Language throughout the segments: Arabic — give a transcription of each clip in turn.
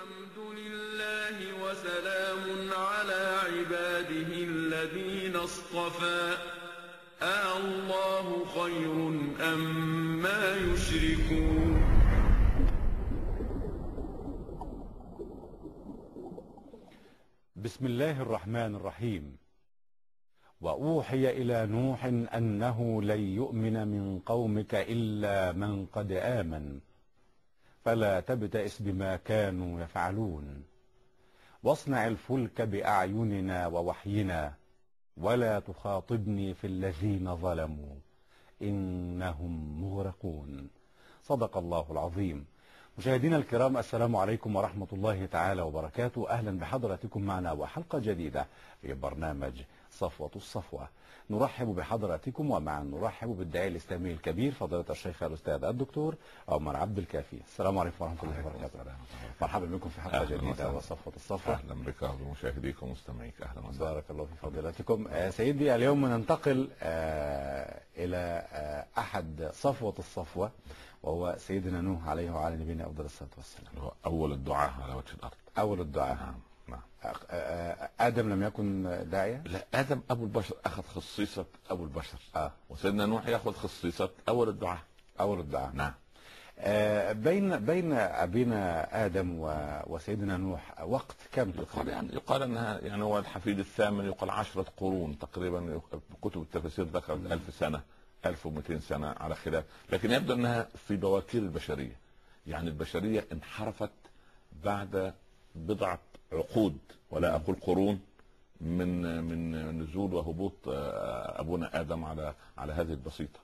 الحمد لله وسلام على عباده الذين اصطفى. آه الله خير أم ما يشركون. بسم الله الرحمن الرحيم. وأوحي إلى نوح أنه لن يؤمن من قومك إلا من قد آمن. فلا تبتئس بما كانوا يفعلون. واصنع الفلك بأعيننا ووحينا ولا تخاطبني في الذين ظلموا إنهم مغرقون. صدق الله العظيم. مشاهدينا الكرام السلام عليكم ورحمة الله تعالى وبركاته. أهلا بحضراتكم معنا وحلقة جديدة في برنامج صفوة الصفوة. نرحب بحضراتكم ومعا نرحب بالداعي الإسلامي الكبير فضيلة الشيخ الأستاذ الدكتور عمر عبد الكافي. السلام عليكم ورحمة الله وبركاته. مرحبا بكم في جديدة وسهلاً. وصفوة الصفوة. أهلا بك ومشاهديك ومستمعيك. أهلا وسهلا. بارك الله في فضيلتكم. آه، سيدي اليوم ننتقل آه، إلى آه، أحد صفوة الصفوة وهو سيدنا نوح عليه وعلى نبينا أفضل الصلاة والسلام. هو أول الدعاء على وجه الأرض. أول الدعاء. نعم. نعم آدم لم يكن داعية؟ لا آدم أبو البشر أخذ خصيصة أبو البشر. آه. وسيدنا نوح يأخذ خصيصة أول الدعاء. أول الدعاء. نعم. آه، بين بين أبينا آدم و- وسيدنا نوح وقت كم يقال يعني يقال أنها يعني هو الحفيد الثامن يقال عشرة قرون تقريبا. كتب التفاسير ذكرت ألف سنة 1200 سنة على خلاف. لكن يبدو أنها في بواكير البشرية. يعني البشرية انحرفت بعد بضعة عقود ولا أقول قرون من من نزول وهبوط آه، أبونا آدم على على هذه البسيطة.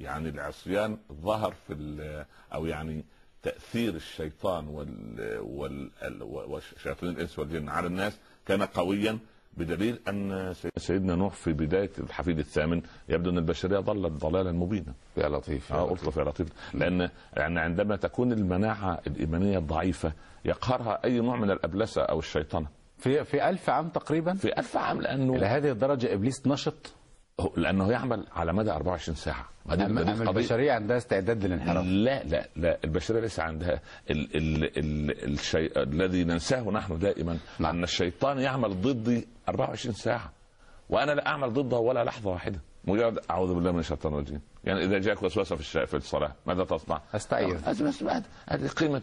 يعني العصيان ظهر في ال- أو يعني تأثير الشيطان وال وال ال- وشياطين الإنس والجن على الناس كان قويا بدليل أن سي- سيدنا نوح في بداية الحفيد الثامن يبدو أن البشرية ضلت ضلالا مبينا. يا لطيف آه اطلق يا لطيف. لأن يعني عندما تكون المناعة الإيمانية ضعيفة يقهرها أي نوع من الأبلسة أو الشيطنة. في في ألف عام تقريبا؟ في ألف عام لأنه إلى هذه الدرجة إبليس نشط؟ لأنه يعمل على مدى 24 ساعة. أما قضية. البشرية عندها استعداد للانحراف. لا لا لا البشرية ليس عندها ال ال ال الشيء الذي ننساه نحن دائما نعم. أن الشيطان يعمل ضدي 24 ساعة. وأنا لا أعمل ضده ولا لحظة واحدة. مجرد أعوذ بالله من الشيطان الرجيم. يعني إذا جاءك وسوسة في في الصلاة ماذا تصنع؟ أستعيذ. بس بس بعد. هذه قيمة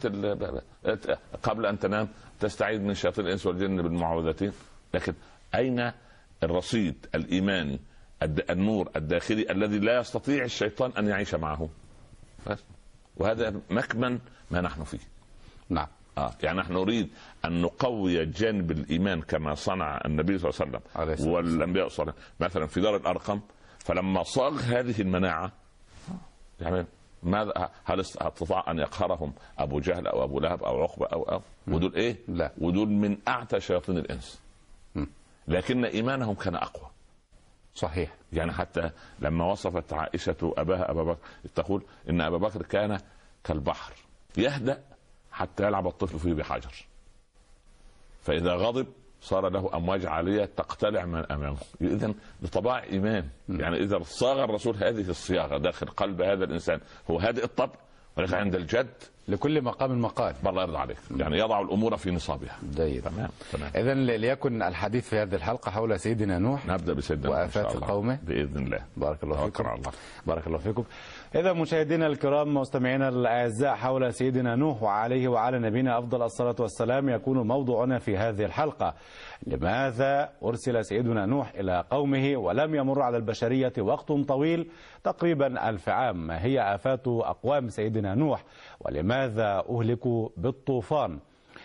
قبل أن تنام تستعيذ من شياطين الإنس والجن بالمعوذتين. لكن أين الرصيد الإيماني النور الداخلي الذي لا يستطيع الشيطان أن يعيش معه؟ بس. وهذا مكمن ما نحن فيه. نعم. آه. يعني نحن نريد أن نقوي جانب الإيمان كما صنع النبي صلى الله عليه وسلم والانبياء صلى الله عليه وسلم مثلا في دار الأرقم فلما صاغ هذه المناعة يعني ماذا هل استطاع أن يقهرهم أبو جهل أو أبو لهب أو عقبة أو أو ودول إيه؟ لا. ودول من أعتى شياطين الإنس. لكن إيمانهم كان أقوى صحيح يعني حتى لما وصفت عائشة أباها أبا بكر تقول إن أبا بكر كان كالبحر يهدأ حتى يلعب الطفل فيه بحجر فإذا غضب صار له أمواج عالية تقتلع من أمامه. إذا لطباع إيمان. يعني إذا صاغ الرسول هذه الصياغة داخل قلب هذا الإنسان هو هادئ الطبع ولكن عند الجد. لكل مقام مقال الله يرضى عليك. يعني يضع الأمور في نصابها. جيد تمام تمام. إذا ليكن الحديث في هذه الحلقة حول سيدنا نوح. نبدأ بسيدنا نوح الله. قومه. بإذن الله. بارك الله فيكم. الله. بارك الله فيكم. إذا مشاهدينا الكرام مستمعينا الأعزاء حول سيدنا نوح وعليه وعلى نبينا أفضل الصلاة والسلام يكون موضوعنا في هذه الحلقة. لماذا أرسل سيدنا نوح إلى قومه ولم يمر على البشرية وقت طويل؟ تقريبا ألف عام. ما هي آفات أقوام سيدنا نوح؟ ولماذا أهلكوا بالطوفان؟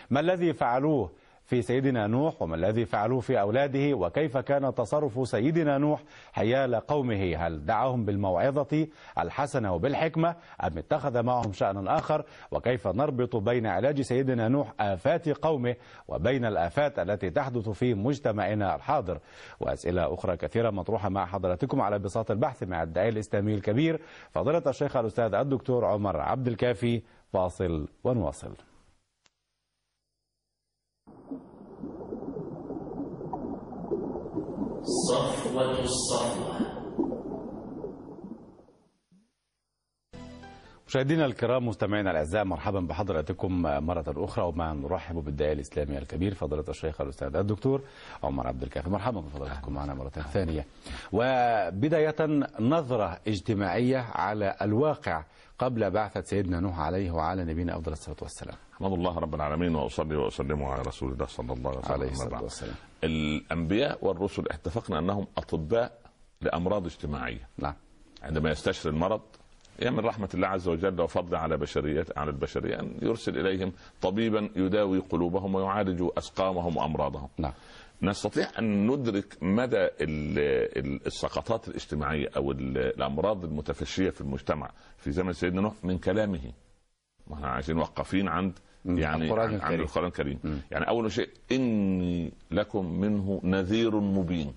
ما الذي فعلوه؟ في سيدنا نوح وما الذي فعلوه في أولاده وكيف كان تصرف سيدنا نوح حيال قومه؟ هل دعاهم بالموعظة الحسنة وبالحكمة أم اتخذ معهم شأنا آخر؟ وكيف نربط بين علاج سيدنا نوح آفات قومه وبين الآفات التي تحدث في مجتمعنا الحاضر؟ وأسئلة أخرى كثيرة مطروحة مع حضراتكم على بساط البحث مع الداعي الإسلامي الكبير فضيلة الشيخ الأستاذ الدكتور عمر عبد الكافي فاصل ونواصل. صفوة الصفوة. مشاهدينا الكرام مستمعينا الأعزاء مرحبا بحضراتكم مرة أخرى ومع نرحب بالداعيه الإسلامي الكبير فضيلة الشيخ الأستاذ الدكتور عمر عبد الكافي. مرحبا بفضلاتكم معنا مرة ثانية. وبداية نظرة اجتماعية على الواقع قبل بعثة سيدنا نوح عليه وعلى نبينا أفضل الصلاة والسلام. أحمد الله رب العالمين وأصلي وأسلم على رسول الله صلى الله عليه وسلم. عليه الصلاة. والسلام. الأنبياء والرسل اتفقنا أنهم أطباء لأمراض اجتماعية. نعم. عندما يستشري المرض هي من رحمة الله عز وجل وفضله على بشرية على البشرية أن يرسل إليهم طبيبا يداوي قلوبهم ويعالج أسقامهم وأمراضهم. نعم. نستطيع أن ندرك مدى ال- ال- السقطات الاجتماعية أو ال- الأمراض المتفشية في المجتمع في زمن سيدنا نوح من كلامه. ما إحنا عايزين موقفين عند. يعني القرآن عن-. القرآن الكريم مم. يعني أول شيء إني لكم منه نذير مبين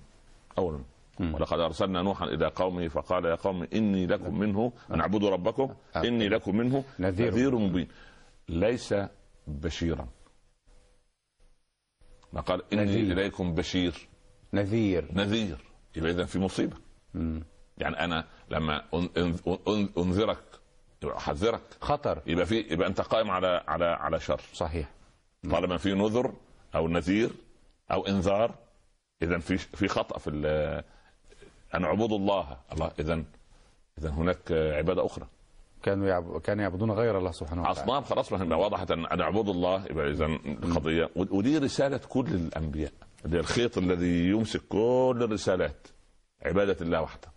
أولا مم. ولقد أرسلنا نوحا إلى قومه فقال يا قوم إني لكم منه أن اعبدوا ربكم إني لكم منه نذير. نذير مبين ليس بشيرا ما قال إني نذير. إليكم بشير نذير نذير يبقى إذا في مصيبة مم. يعني أنا لما أن- أحذرك. خطر. يبقى في يبقى أنت قائم على على على شر. صحيح. طالما في نذر أو نذير أو إنذار اذا في في خطأ في أن اعبدوا الله. الله اذا اذا هناك عبادة أخرى. كانوا يعب... كانوا يعبدون غير الله سبحانه وتعالى. اصنام خلاص وضحت ان أن اعبدوا الله. يبقى اذا القضية ودي رسالة كل الأنبياء. ده الخيط الذي يمسك كل الرسالات. عبادة الله وحده.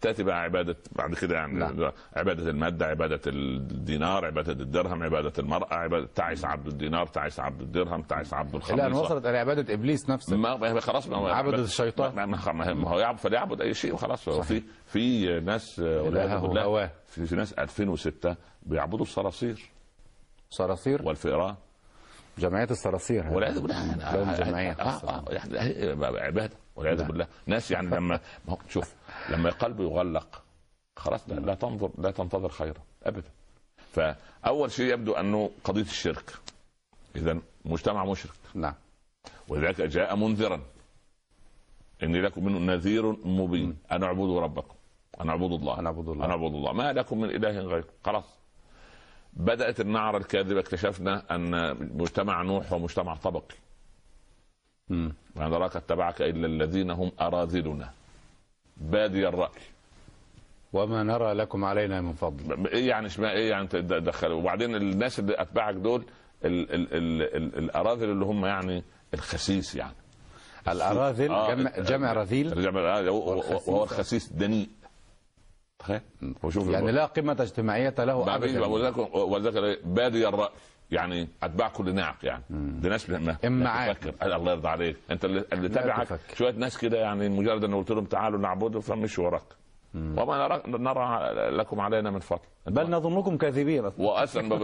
تأتي بقى عبادة بعد كده يعني نعم. عبادة المادة عبادة الدينار عبادة الدرهم عبادة المرأة عبادة تعس عبد الدينار تعس عبد الدرهم تعس عبد الخمر إلى ان وصلت إلى عبادة إبليس نفسه. ما خلاص ما عبدة الشيطان. ما, هو يعبد فليعبد أي شيء وخلاص. هو في في ناس هواه. في, في ناس 2006 بيعبدوا الصراصير. صراصير؟ والفئران. جمعية الصراصير. والعياذ بالله لهم جمعية آه، آه، يعني عبادة والعياذ نعم. بالله. ناس يعني لما ما هو شوف لما قلبه يغلق خلاص لا, لا تنظر لا تنتظر خيرا ابدا. فأول شيء يبدو أنه قضية الشرك. اذا مجتمع مشرك. نعم. ولذلك جاء منذرا. إني لكم منه نذير مبين. ان اعبدوا ربكم. ان اعبدوا الله. أن اعبدوا الله. ان اعبدوا الله. ما لكم من إله غيره خلاص. بدأت النعره الكاذبة. اكتشفنا أن مجتمع نوح هو مجتمع طبقي. ما نراك اتبعك إلا الذين هم أراذلنا. بادي الرأي. وما نرى لكم علينا من فضل. إيه يعني اسمها إيه يعني تدخلوا وبعدين الناس اللي أتباعك دول ال ال ال ال الأراذل اللي هم يعني الخسيس يعني. الأراذل؟ آه، جمع, جمع رذيل؟ الجمع آه،. وهو الخسيس دنيء. تخيل. وشوف يعني لا قيمة اجتماعية له ابدا. ولذلك بادي الرأي. يعني أتباع كل نعق يعني. دي ناس ما إما لا عاقل. تفكر. الله يرضى عليك. أنت اللي, اللي لا تبعك تفكر. شوية ناس كده يعني مجرد ان قلت لهم تعالوا نعبده فمشوا وراك. وما نرى, نرى لكم علينا من فضل. بل نظنكم كاذبين. واصلا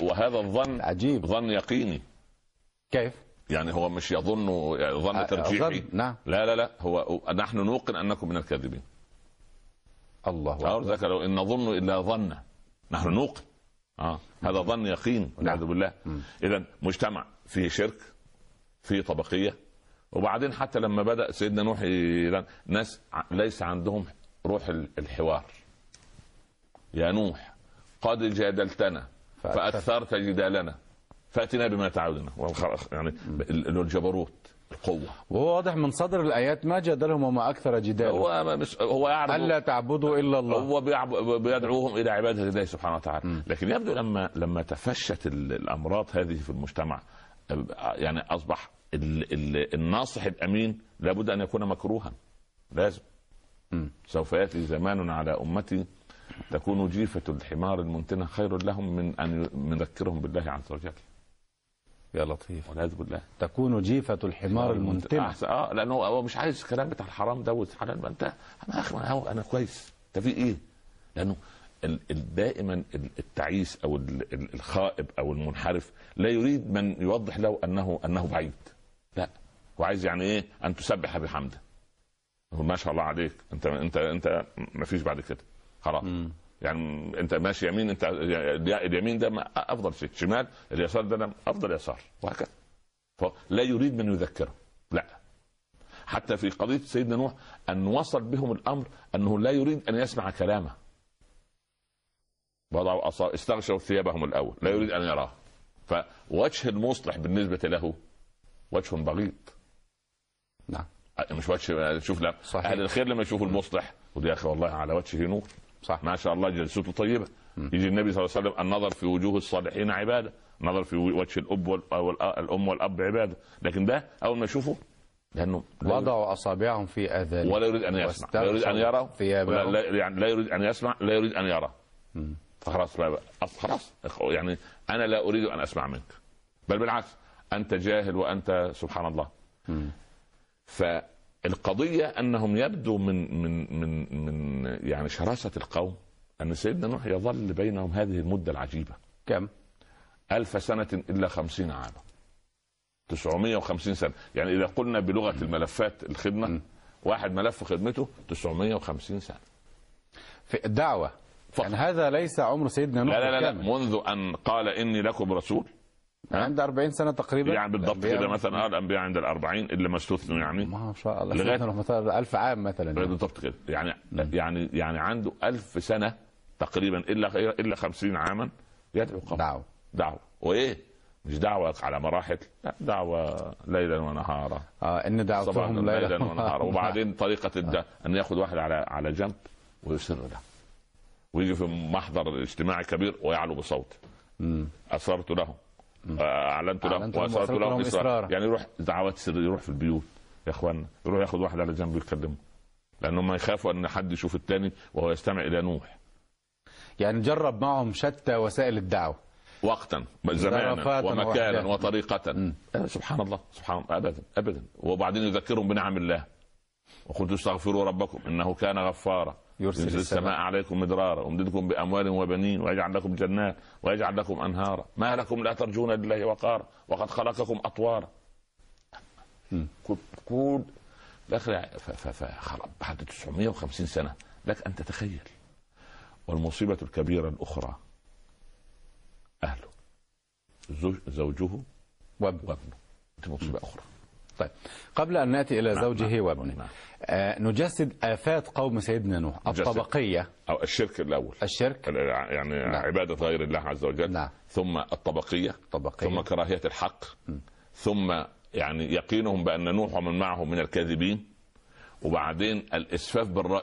وهذا الظن عجيب. ظن يقيني. كيف؟ يعني هو مش يظن يعني ظن آه، ترجيحي. نعم. لا لا لا. هو نحن نوقن أنكم من الكاذبين. الله. ذاك لو إن نظن إلا ظن. نحن نوقن. آه. هذا ظن يقين والعياذ نعم. بالله. إذا مجتمع فيه شرك فيه طبقية وبعدين حتى لما بدأ سيدنا نوح ناس ليس عندهم روح ال- الحوار. يا نوح قد جادلتنا. فأكثرت. جدالنا. فأتنا بما تعودنا. يعني ال- ال- الجبروت. القوه وهو واضح من صدر الآيات ما جادلهم وما أكثر جدالهم هو مش هو يعرف ألا تعبدوا إلا الله. هو بيدعوهم إلى عبادة الله سبحانه وتعالى. لكن يبدو لما لما تفشت ال- الأمراض هذه في المجتمع يعني ال ال الناصح الأمين لابد أن يكون مكروها. لازم. مم. سوف يأتي زمان على أمتي تكون جيفة الحمار المنتنة خير لهم من أن ي- نذكرهم بالله عز وجل. يا لطيف. والعياذ بالله. تكون جيفة الحمار المنتنة أحسن. آه لأنه هو مش عايز الكلام بتاع الحرام ده والحلال ما انت أنا أخي أنا أنا كويس. أنت في إيه؟ لأنه ال- ال- دائما ال- التعيس أو ال- ال- الخائب أو المنحرف لا يريد من يوضح له انه أنه بعيد. لا. هو عايز يعني إيه؟ أن تسبح بحمده. ما شاء الله عليك. انت انت أنت ما فيش بعد كده. خلاص. يعني انت ماشي يمين انت اليمين ده أفضل شيء. شمال اليسار ده أفضل يسار. وهكذا. فلا يريد من يذكره. لا. حتى في قضية سيدنا نوح أن وصل بهم الأمر أنه لا يريد أن يسمع كلامه. وضعوا. استغشوا ثيابهم الأول. لا يريد أن يراه. فوجه المصلح بالنسبة له وجه بغيض. نعم. مش وجه شوف لا. صحيح. أهل الخير لما يشوفوا المصلح يقول يا أخي والله على وجهه نور. صح ما شاء الله جلسته طيبة. يجي النبي صلى الله عليه وسلم النظر في وجوه الصالحين عبادة النظر في وجه الأب وال- وال- الأم والأب عبادة. لكن ده أول ما يشوفه لأنه لا وضعوا أصابعهم في اذانهم ولا يريد أن يسمع لا يريد أن يرى. ولا لا يعني لا يريد أن يسمع لا يريد أن يرى. فخلاص أص- خلاص يعني أنا لا أريد أن أسمع منك. بل بالعكس أنت جاهل وأنت سبحان الله. فالقضيه أنهم يبدو من من من من يعني شراسة القوم أن سيدنا نوح يظل بينهم هذه المدة العجيبة. كم؟ ألف سنة إلا خمسين عاما. 950 سنة. يعني إذا قلنا بلغة الملفات الخدمة واحد ملف خدمته 950 سنة. في الدعوة. فقط. يعني هذا ليس عمر سيدنا نوح لا لا لا, لا. منذ أن قال إني لكم رسول عند 40 سنة تقريبا. يعني بالضبط كده مثلا آه الأنبياء عند الأربعين إلا ما استثنوا يعني. ما شاء الله نوح مثلا 1000 عام مثلا. بالضبط كده. يعني يعني يعني عنده ألف سنة تقريبا إلا إلا 50 عاما يدعو قوم دعوة. دعوة. وإيه؟ مش دعوة على مراحل لا دعوة ليلا ونهارا. آه إن دعوتهم ليلا ونهارا. وبعدين طريقة الد... إن يأخذ واحد على على جنب ويسر له. ويجي في محضر اجتماعي كبير ويعلو بصوت. مم. اسررت له. أعلنت لهم له لهم إسرارا. يعني يروح دعوات سر يروح في البيوت يا اخوانا يروح ياخذ واحد على جنب ويكلمه لأنهم يخافوا إن حد يشوف الثاني وهو يستمع إلى نوح. يعني جرب معهم شتى وسائل الدعوة. وقتا زمانا ومكانا. وطريقة آه، سبحان الله سبحان الله أبدا أبدا. وبعدين يذكرهم بنعم الله. وقلت استغفروا ربكم إنه كان غفارا. يرسل يرسل السماء. السماء عليكم مدرارا. ويمددكم بأموال وبنين ويجعل لكم جنات ويجعل لكم أنهارا. ما لكم لا ترجون لله وقارا. وقد خلقكم ف- ف- خلاص بعد 950 سنة. لك أن تتخيل. والمصيبة الكبيرة الأخرى. أهله. زوج زوجه وابنه. مصيبة أخرى. طيب. قبل أن نأتي إلى نعم، زوجه نعم، وابنه نعم. آه نجسد آفات قوم سيدنا نوح نجسد. الطبقية. أو الشرك الأول. الشرك. يعني نعم. عبادة غير الله عز وجل. نعم. ثم الطبقية. الطبقية. ثم كراهية الحق. ثم يعني يقينهم بأن نوح ومن معه من الكاذبين. وبعدين الإسفاف بالرأي.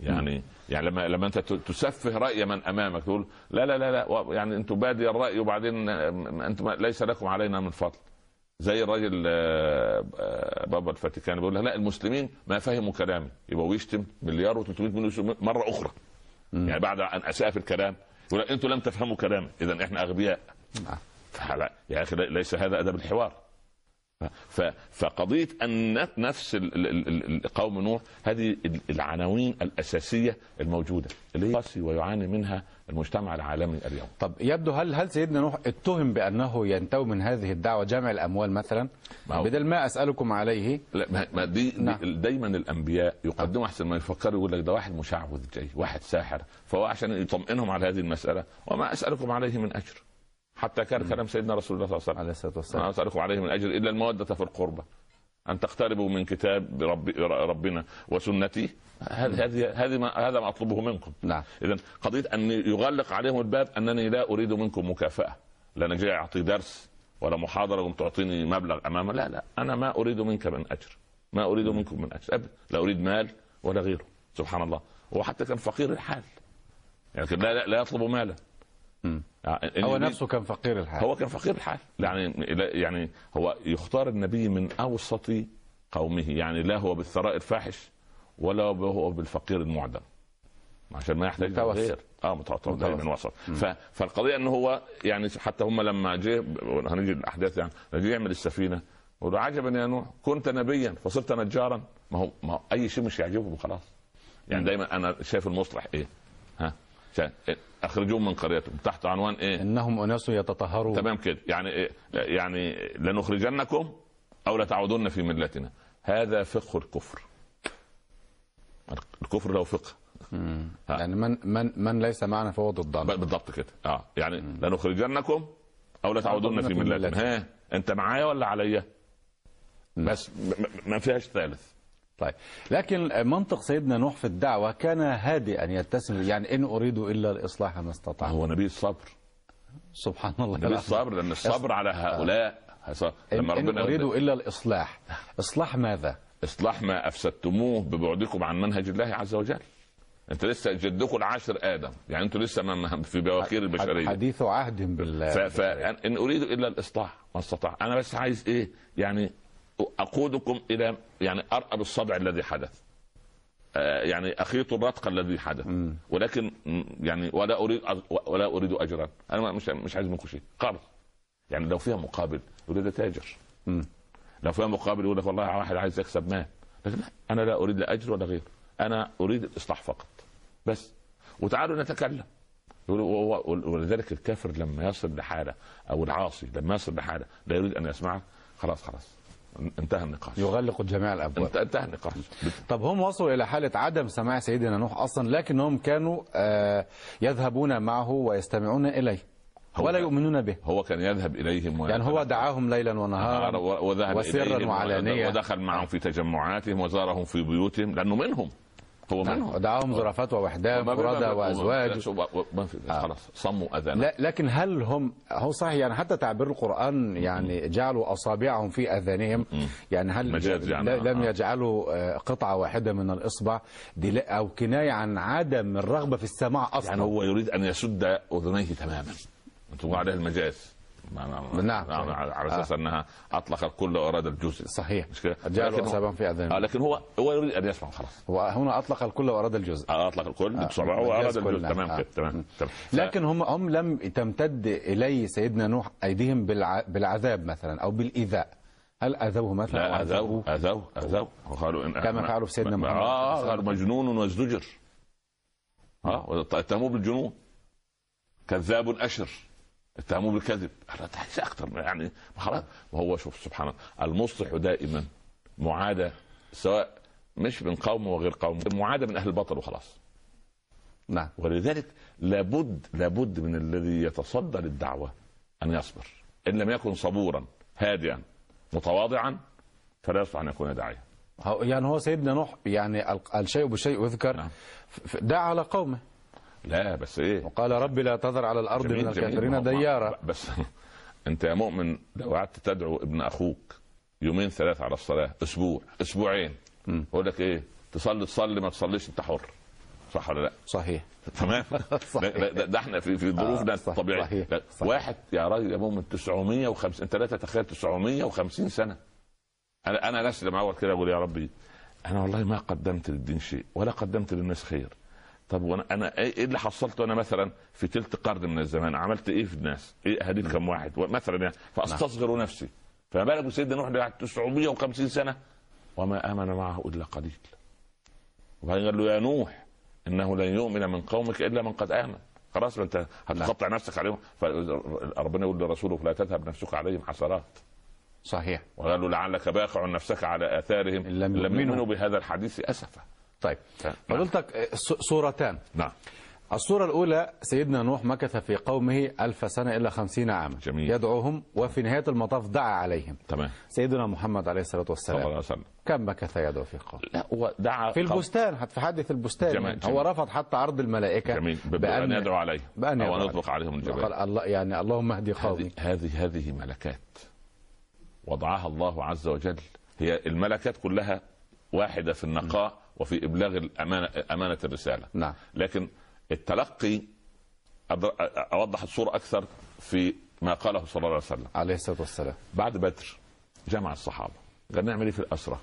يعني يعني لما لما أنت تسفه رأي من أمامك تقول لا لا لا لا يعني أنتم بادي الرأي وبعدين آه، أنتم ليس لكم علينا من فضل. زي الراجل آه، آه، بابا الفاتيكان بيقول لك لا المسلمين ما فهموا كلامي. يبقى ويشتم مليار و300 مليون مرة أخرى. يعني بعد أن أساء في الكلام يقول أنتم لم تفهموا كلامي. اذا إحنا أغبياء. نعم. فلا يا أخي ليس هذا أدب الحوار. فقضية أن نفس قوم نوح هذه ال- العناوين الأساسية الموجودة اللي هي ويعاني منها المجتمع العالمي اليوم. طب يبدو هل هل سيدنا نوح اتهم بأنه ينتوي من هذه الدعوة جمع الأموال مثلا؟ ما بدل ما أسألكم عليه. لا ما- ما دي, نعم. دي دايما الأنبياء يقدموا أحسن ما يفكروا يقول لك ده واحد مشعوذ جاي واحد ساحر فهو عشان يطمئنهم على هذه المسألة وما أسألكم عليه من أجر. حتى كان كلام سيدنا رسول الله صلى الله عليه وسلم. عليه الصلاة ما والسلام أسألكم عليه من أجر إلا المودة في القربى أن تقتربوا من كتاب رب ربنا وسنتي. هذه هذه ما هذا ما أطلبه منكم. نعم. اذا قضية أن يغلق عليهم الباب أنني لا أريد منكم مكافأة. لا أنا جاي أعطي درس ولا محاضرة وانت تعطيني مبلغ أمامه. لا لا. أنا ما أريد منك من أجر. ما أريد منكم من أجر. ابدا لا أريد مال ولا غيره. سبحان الله. هو حتى كان فقير الحال. يعني لا لا, لا يطلب مالا. مم. يعني هو نفسه كان فقير الحال. هو كان فقير الحال. يعني يعني هو يختار النبي من أوسط قومه. يعني لا هو بالثراء الفاحش ولا هو بالفقير المعدم عشان ما يحتاج متوسط. غير. آه متوسط. متوسط. دايما وسط. ف- فالقضية إنه هو يعني حتى هم لما جه هنيجي الأحداث يعني جه يعمل السفينة يقول عجبا يا نوح كنت نبيا فصرت نجارا. ما هو ما هو أي شيء مش يعجبه خلاص. يعني دايما أنا شايف المصلح إيه؟ اخرجوهم من قريتهم. تحت عنوان إيه؟ إنهم أناس يتطهرون. تمام كده. يعني إيه؟ يعني لنخرجنكم أو لتعودن في ملتنا. هذا فقه الكفر. الكفر له فقه. يعني من من من ليس معنا فهو ضدنا. بالضبط كده. آه. يعني لنخرجنكم أو لتعودن تعودن في ملتنا. ها؟ أنت معايا ولا عليا؟ بس م- م- ما فيهاش ثالث. طيب. لكن منطق سيدنا نوح في الدعوة كان هادئا يتسم يعني إن أريد إلا الإصلاح ما استطعت. هو نبي الصبر. سبحان الله. نبي الصبر لأن الصبر على هؤلاء. إن, لما إن ربنا أريد إلا الإصلاح. إصلاح ماذا؟ إصلاح ما أفسدتموه ببعدكم عن منهج الله عز وجل. أنت لسه جدكم العاشر آدم. يعني أنتوا لسه ما- في بواخير البشرية. حديث عهد بالله ف- فان أريد إلا الإصلاح ما استطاع أنا بس عايز إيه؟ يعني أقودكم إلى يعني ارأب الصدع الذي حدث. آه، يعني أخيط الرتق الذي حدث. ولكن يعني ولا أريد ولا أريد أجرا. أنا مش مش عايز منكم شيء. قرض. يعني لو فيها مقابل يقول ده تاجر. مم. لو فيها مقابل يقول لك والله واحد عايز يكسب مال. لكن أنا لا أريد لا أجر ولا غير. أنا أريد الإصلاح فقط. بس. وتعالوا نتكلم. ولذلك الكافر لما يصل لحالة أو العاصي لما يصل لحالة لا يريد أن يسمعه خلاص خلاص. انتهى النقاش. يغلق جميع الأبواب. انت- انتهى النقاش. طب هم وصلوا إلى حالة عدم سماع سيدنا نوح أصلا لكنهم كانوا آه، يذهبون معه ويستمعون إليه هو ولا يؤمنون به. هو كان يذهب إليهم يعني هو دعاهم ليلا نهارا ونهارا وذهب وسرا إليهم وعلانية. ودخل معهم في تجمعاتهم وزارهم في بيوتهم لأنه منهم. هو زرافات ما- ما- وأزواج. ما- ما- ما في خلاص صموا اذانا لا لكن هل هم هو صحيح يعني حتى تعبير القرآن يعني جعلوا أصابعهم في أذانهم. يعني هل يعني. لم آه. يجعلوا آه، قطعة واحدة من الإصبع دي أو كناية عن عدم الرغبة في السماع أصلا؟ يعني هو يريد أن يسد أذنيه تماما. أنتم عليه المجاز. نعم. على على أساس أنها اطلق الكل واراد الجزء. صحيح. مش كده؟ لكن هو- في آه لكن هو هو يريد أن يسمع خلاص. وهنا أطلق الكل وأراد الجزء. آه، أطلق الكل. آه، المجاز واراد الجزء كله. تمام آه. كده تمام. لكن هم هم لم تمتد إلي سيدنا نوح أيديهم بالع- بالعذاب مثلا أو بالإيذاء. هل أذوه مثلا لا أذوه أذوه؟ أذوه وقالوا إن كما فعلوا في سيدنا محمد آه قالوا مجنون وازدجر. آه اتهموه بالجنون. كذاب أشر. اتهموه بالكذب. عايز أكثر يعني خلاص. وهو شوف سبحان الله المصلح دائما معادى سواء مش من قوم وغير قوم معادى من أهل الباطل وخلاص. نعم. ولذلك لابد لابد من الذي يتصدى للدعوة أن يصبر. إن لم يكن صبورا هادئا متواضعا فلا يصلح أن يكون داعيا. يعني هو سيدنا نوح يعني ال- الشيء بالشيء يذكر نعم. دعا على قومه. لا بس إيه وقال ربي لا تذر على الأرض جميل- من. الكافرين ديارا بس أنت يا مؤمن لو قعدت تدعو ابن أخوك يومين ثلاثة على الصلاة أسبوع أسبوعين يقول لك إيه تصلي تصلي ما تصليش أنت حر صح ولا لا؟ صحيح تمام صحيح. ده, ده, إحنا في في ظروفنا آه، الطبيعيه صحيح. صحيح. واحد يا راجل يا مؤمن 950 أنت لا تتخيل 950 سنة أنا أنا نفسي لما اول كده أقول يا ربي أنا والله ما قدمت للدين شيء ولا قدمت للناس خير طب وأنا أنا إيه إيه اللي حصلته أنا مثلا في تلت قرن من الزمان؟ عملت إيه في الناس؟ إيه هديت كم واحد؟ مثلا يعني فأستصغر نفسي. فما بالك بسيدنا نوح اللي قعد 950 سنة؟ وما آمن معه إلا قليل. وبعدين قال له يا نوح إنه لن يؤمن من قومك إلا من قد آمن. خلاص أنت هتقطع نفسك عليهم. فربنا يقول لرسوله فلا تذهب نفسك عليهم حسرات. صحيح. وقال له لعلك باخع نفسك على آثارهم. لم. يؤمنوا. بهذا الحديث اسفا. طيب نعم. فضلتك آه، صورتان. نعم. الصورة الأولى سيدنا نوح مكث في قومه ألف سنة إلا خمسين عاما. جميل. يدعوهم وفي نهاية المطاف دعا عليهم. تمام. سيدنا محمد عليه الصلاة صلى الله عليه والسلام وسلم. كم مكث يدعو في قوم لا هو دعا في البستان في حديث البستان. جميل، يعني جميل. هو رفض حتى عرض الملائكة جميل ب- بأن يدعو عليه بأن يدعو أن عليه. يطلق عليهم الجبال. قال الله يعني اللهم اهدي قومي. هذه هذه ملكات وضعها الله عز وجل. هي الملكات كلها واحدة في النقاء. وفي إبلاغ الامانه أمانة الرسالة. نعم. لكن التلقي أوضح الصورة أكثر في ما قاله صلى الله عليه وسلم. عليه الصلاة والسلام. بعد بدر جمع الصحابة. قال نعمل إيه في الاسرى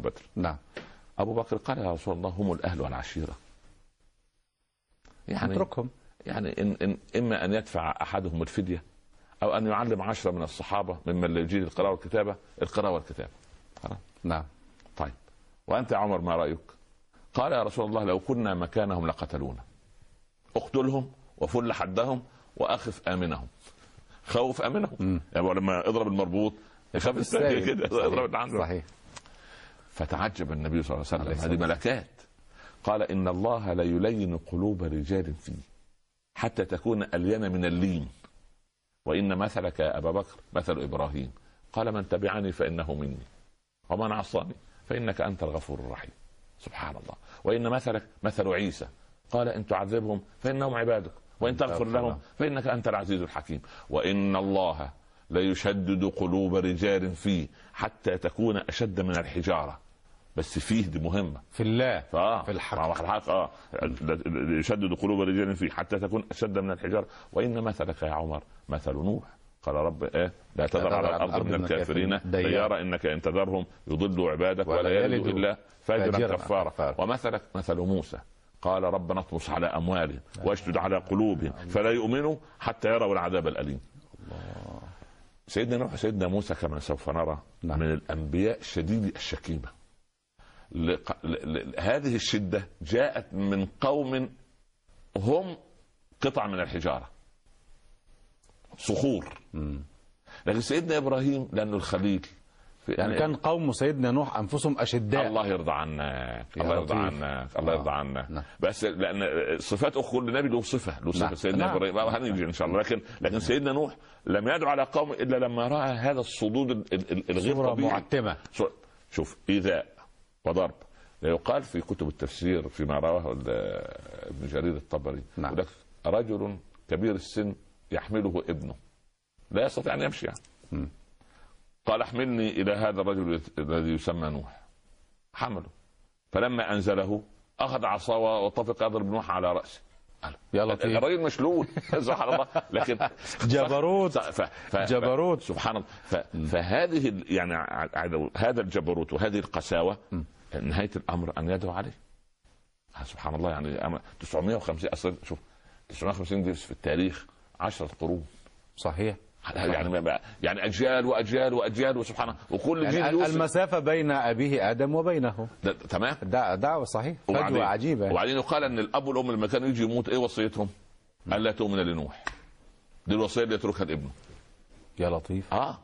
بدر. نعم. أبو بكر قال يا رسول الله هم الأهل والعشيرة. يعني اتركهم. يعني إن إن إما أن يدفع أحدهم الفدية أو أن يعلم عشرة من الصحابة ممن لا يجيد القراءة والكتابة القراءة والكتابة. خلاص؟ نعم. وأنت يا عمر ما رأيك؟ قال يا رسول الله لو كنا مكانهم لقتلونا. اقتلهم وفل حدهم وأخف آمنهم. خوف آمنهم. يعني لما اضرب المربوط يخاف الثاني السائل. كده. اضرب عنده. صحيح. فتعجب النبي صلى الله عليه وسلم. هذه ملكات. قال إن الله ليلين قلوب رجال فيه حتى تكون ألين من اللين. وإن مثلك يا أبا بكر مثل إبراهيم. قال من تبعني فإنه مني. ومن عصاني. فإنك أنت الغفور الرحيم. سبحان الله وإن مثلك مثل عيسى. قال إن تعذبهم فإنهم عبادك. وإن تغفر لهم فإنك أنت العزيز الحكيم. وإن الله ليشدد قلوب رجال فيه حتى تكون أشد من الحجارة. بس فيه دي مهمة. في الله. فاه في الحق. آه، في الحق آه. يشدد قلوب رجال فيه حتى تكون أشد من الحجارة. وإن مثلك يا عمر مثل نوح. قال رب إيه؟ لا تذر على الأرض من الكافرين. ديارا إنك إن تذرهم يضلوا عبادك ولا, ولا يلد يلدوا إلا فاجرا كفارا. ومثلك مثل موسى. قال ربنا اطمس على أموالهم واشدد على قلوبهم فلا يؤمنوا حتى يروا العذاب الأليم. سيدنا نوح سيدنا موسى كما سوف نرى نعم. من الأنبياء شديد الشكيمة. لق... ل... ل... هذه الشدة جاءت من قوم هم قطع من الحجارة. صخور لكن سيدنا إبراهيم لأنه الخليل في- يعني كان قوم سيدنا نوح أنفسهم أشداء الله يرضى عنك الله يرضى. عنك الله آه. يرضى عنك نعم. بس لأن صفات كل نبي له صفة له صفة نعم. سيدنا نعم. إبراهيم آه، هنيجي إن شاء الله لكن لكن سيدنا نوح لم يدعو على قوم إلا لما رأى هذا الصدود ال- ال- ال- الغير طبيعي معتمة شو- شوف ايذاء وضرب يقال في كتب التفسير فيما رواه ابن جرير الطبري نعم. رجل كبير السن يحمله ابنه. لا يستطيع أن يمشي يعني. قال احملني إلى هذا الرجل الذي يسمى نوح. حمله. فلما أنزله أخذ عصا وطفق يضرب نوح على رأسه. يا لطيف الراجل مشلول سبحان الله. لكن جبروت. ف... ف... جبروت. سبحان الله. ف... فهذه يعني هذا الجبروت وهذه القساوة نهاية الأمر أن يدعو عليه. سبحان الله يعني أما 950 أصل شوف 950 دي في التاريخ 10 قرون. صحيح؟ يعني يعني أجيال وأجيال وأجيال وسبحان الله. وكل جيل يعني يوصل المسافة بين أبيه آدم وبينه. ده- تمام. دع- دعوة صحيح. فجوة عجيبة. وبعدين يقال أن الأب والأم لما كانوا يجي يموت إيه وصيتهم؟ ألا تؤمن لنوح. دي الوصية اللي يتركها لابنه. يا لطيف. آه.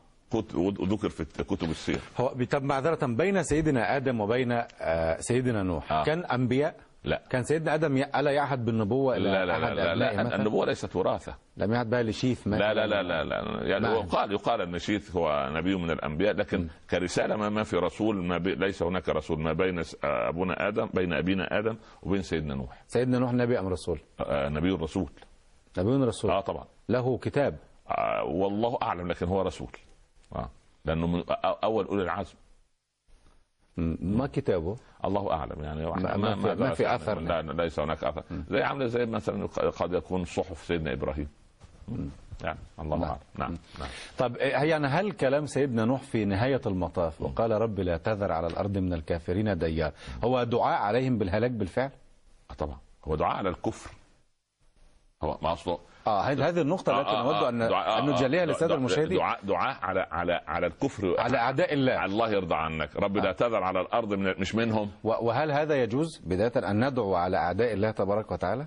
وذكر في كتب السير. هو طب معذرة بين سيدنا آدم وبين آه، سيدنا نوح. آه. كان أنبياء؟ لا. كان سيدنا آدم ي- ألا يعهد بالنبوة إلى لا لا لا لا, لا مثلاً؟ النبوة ليست وراثة. لم يعهد بها لشيث لا لا لا لا, لا يعني. يقال يقال أن شيث هو نبي من الأنبياء لكن كرسالة ما, ما في رسول ما بي ليس هناك رسول ما بين أبونا آدم بين أبينا آدم وبين سيدنا نوح. سيدنا نوح نبي أم رسول؟ آه نبي الرسول نبي رسول. آه طبعا. له كتاب. آه والله أعلم لكن هو رسول. آه لأنه من أول أولي العزم. م- ما كتابه؟ الله أعلم يعني ما- ما في- ما في أثر. لا لا ليس هناك أثر. زي عاملة زي مثلا قد يكون صحف سيدنا إبراهيم. يعني الله نعم. أعلم. نعم نعم. طب يعني هل كلام سيدنا نوح في نهاية المطاف وقال رب لا تذر على الأرض من الكافرين ديار هو دعاء عليهم بالهلاك بالفعل؟ آه طبعا. هو دعاء على الكفر. هو ما أصله آه هذه هذه النقطة التي نود أن دعاء- أن نجليها للسادة دعاء- المشاهدين. دعاء دعاء على على على الكفر. على أعداء الله. الله يرضى عنك. رب لا تذر على الأرض من مش منهم. وهل هذا يجوز بداية أن ندعو على أعداء الله تبارك وتعالى؟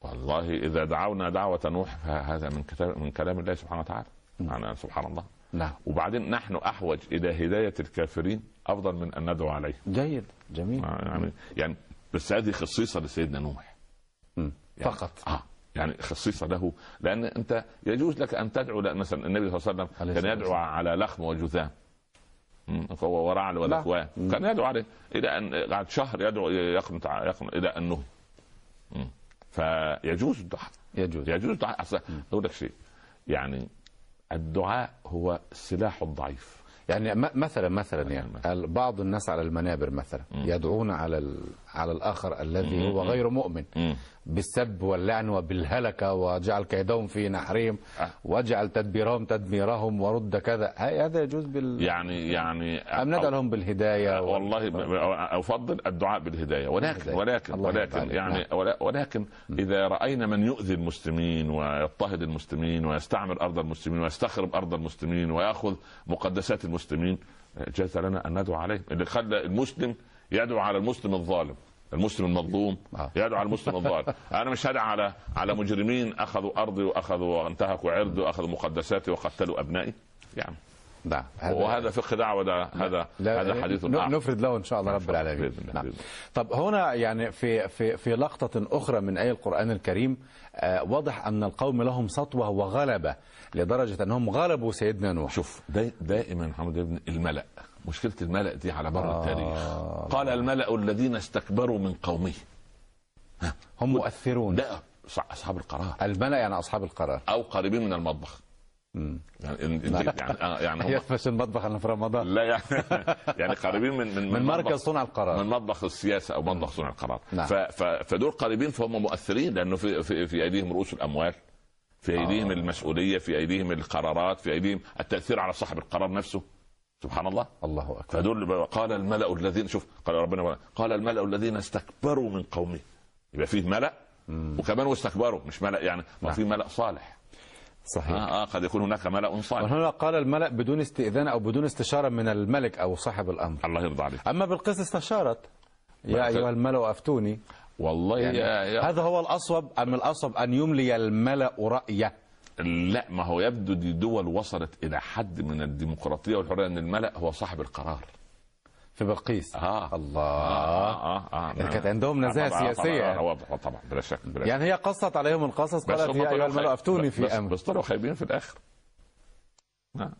والله إذا دعونا دعوة نوح فهذا من كتاب من كلام الله سبحانه وتعالى. يعني سبحان الله. نعم. وبعدين نحن أحوج إلى هداية الكافرين أفضل من أن ندعو عليه جيد. جميل. يعني يعني بس هذه خصيصة لسيدنا نوح. يعني فقط. آه. يعني خصيصة له لأن أنت يجوز لك أن تدعو لأن مثلا النبي صلى الله عليه عليه وسلم كان يدعو على لخم وجذام فهو ورعل والاكوان كان يدعو عليه إلى أن بعد شهر يدعو يقنط إلى ان نهي. فيجوز الدعاء. يجوز. يجوز الدعاء. أصلا أقول لك شيء. يعني الدعاء هو سلاح الضعيف. يعني م- مثلا مثلا يعني. ال- بعض الناس على المنابر مثلا يدعون على ال- على الآخر الذي هو غير مؤمن. بالسب واللعن وبالهلكة وجعل كيدهم في نحرهم آه. واجعل تدبيرهم تدميرهم ورد كذا هذا يجوز بال يعني يعني أم ندعو لهم بالهداية وال- والله أفضل الدعاء بالهداية ولكن بالهداية. ولكن ولكن عليك. يعني ولا- ولكن إذا رأينا من يؤذي المسلمين ويضطهد المسلمين ويستعمر أرض المسلمين ويستخرب أرض المسلمين ويأخذ مقدسات المسلمين جاز لنا أن ندعو عليه اللي خلى المسلم يدعو على المسلم الظالم المسلم المظلوم آه. يدعو على المسلم الظالم أنا مش هدعو على على مجرمين أخذوا أرضي وأخذوا وانتهكوا عرضي وأخذوا مقدساتي وقتلوا أبنائي يعني نعم وهذا فقه دعوة ده هذا لا هذا حديث ن- آخر. نفرد له إن شاء الله رب. العالمين. نعم. طب هنا يعني في في في لقطة أخرى من آية القرآن الكريم آه، واضح أن القوم لهم سطوة وغلبة لدرجة أنهم غلبوا سيدنا نوح شوف دا دائما محمد ابن الملأ مشكلة الملأ دي على مر آه. التاريخ قال الملأ الذين استكبروا من قومه. هم مؤثرون. ده أصحاب القرار. الملأ يعني أصحاب القرار. أو قريبين من المطبخ. مم. يعني يعني آه، يعني هم يخفش المطبخ أنا في رمضان. لا يعني يعني قريبين من من من مركز صنع القرار. من مطبخ السياسة أو مطبخ صنع القرار. نعم. فدول قريبين فهم مؤثرين لأنه في في, في أيديهم رؤوس الأموال في أيديهم. آه. المسؤولية في أيديهم القرارات في أيديهم التأثير على صاحب القرار نفسه. سبحان الله. الله أكبر. فدول قال الملأ الذين شوف قال ربنا قال الملأ الذين استكبروا من قومه. يبقى فيه ملأ وكمان واستكبروا مش ملأ يعني ما نعم. في ملأ صالح. صحيح. آه, آه قد يكون هناك ملأ صالح. وهنا قال الملأ بدون استئذان أو بدون استشارة من الملك أو صاحب الأمر. الله يرضى عليك. أما بالقسط استشارت. يا أيها الملأ أفتوني. والله يعني يا يا هذا هو الأصوب أم الأصوب أن يملي الملأ رأيه؟ لا ما هو يبدو دي دول وصلت إلى حد من الديمقراطية والحرية إن الملأ هو صاحب القرار. في بلقيس. آه. الله. آه آه, آه يعني كانت عندهم نزاهة طبعاً، سياسية. طبعا. واضح طبعا بلا شك بلا يعني هي قصت عليهم القصص قالت يا أيها الملأ افتوني في أمر. بس طلعوا خايبين في الآخر.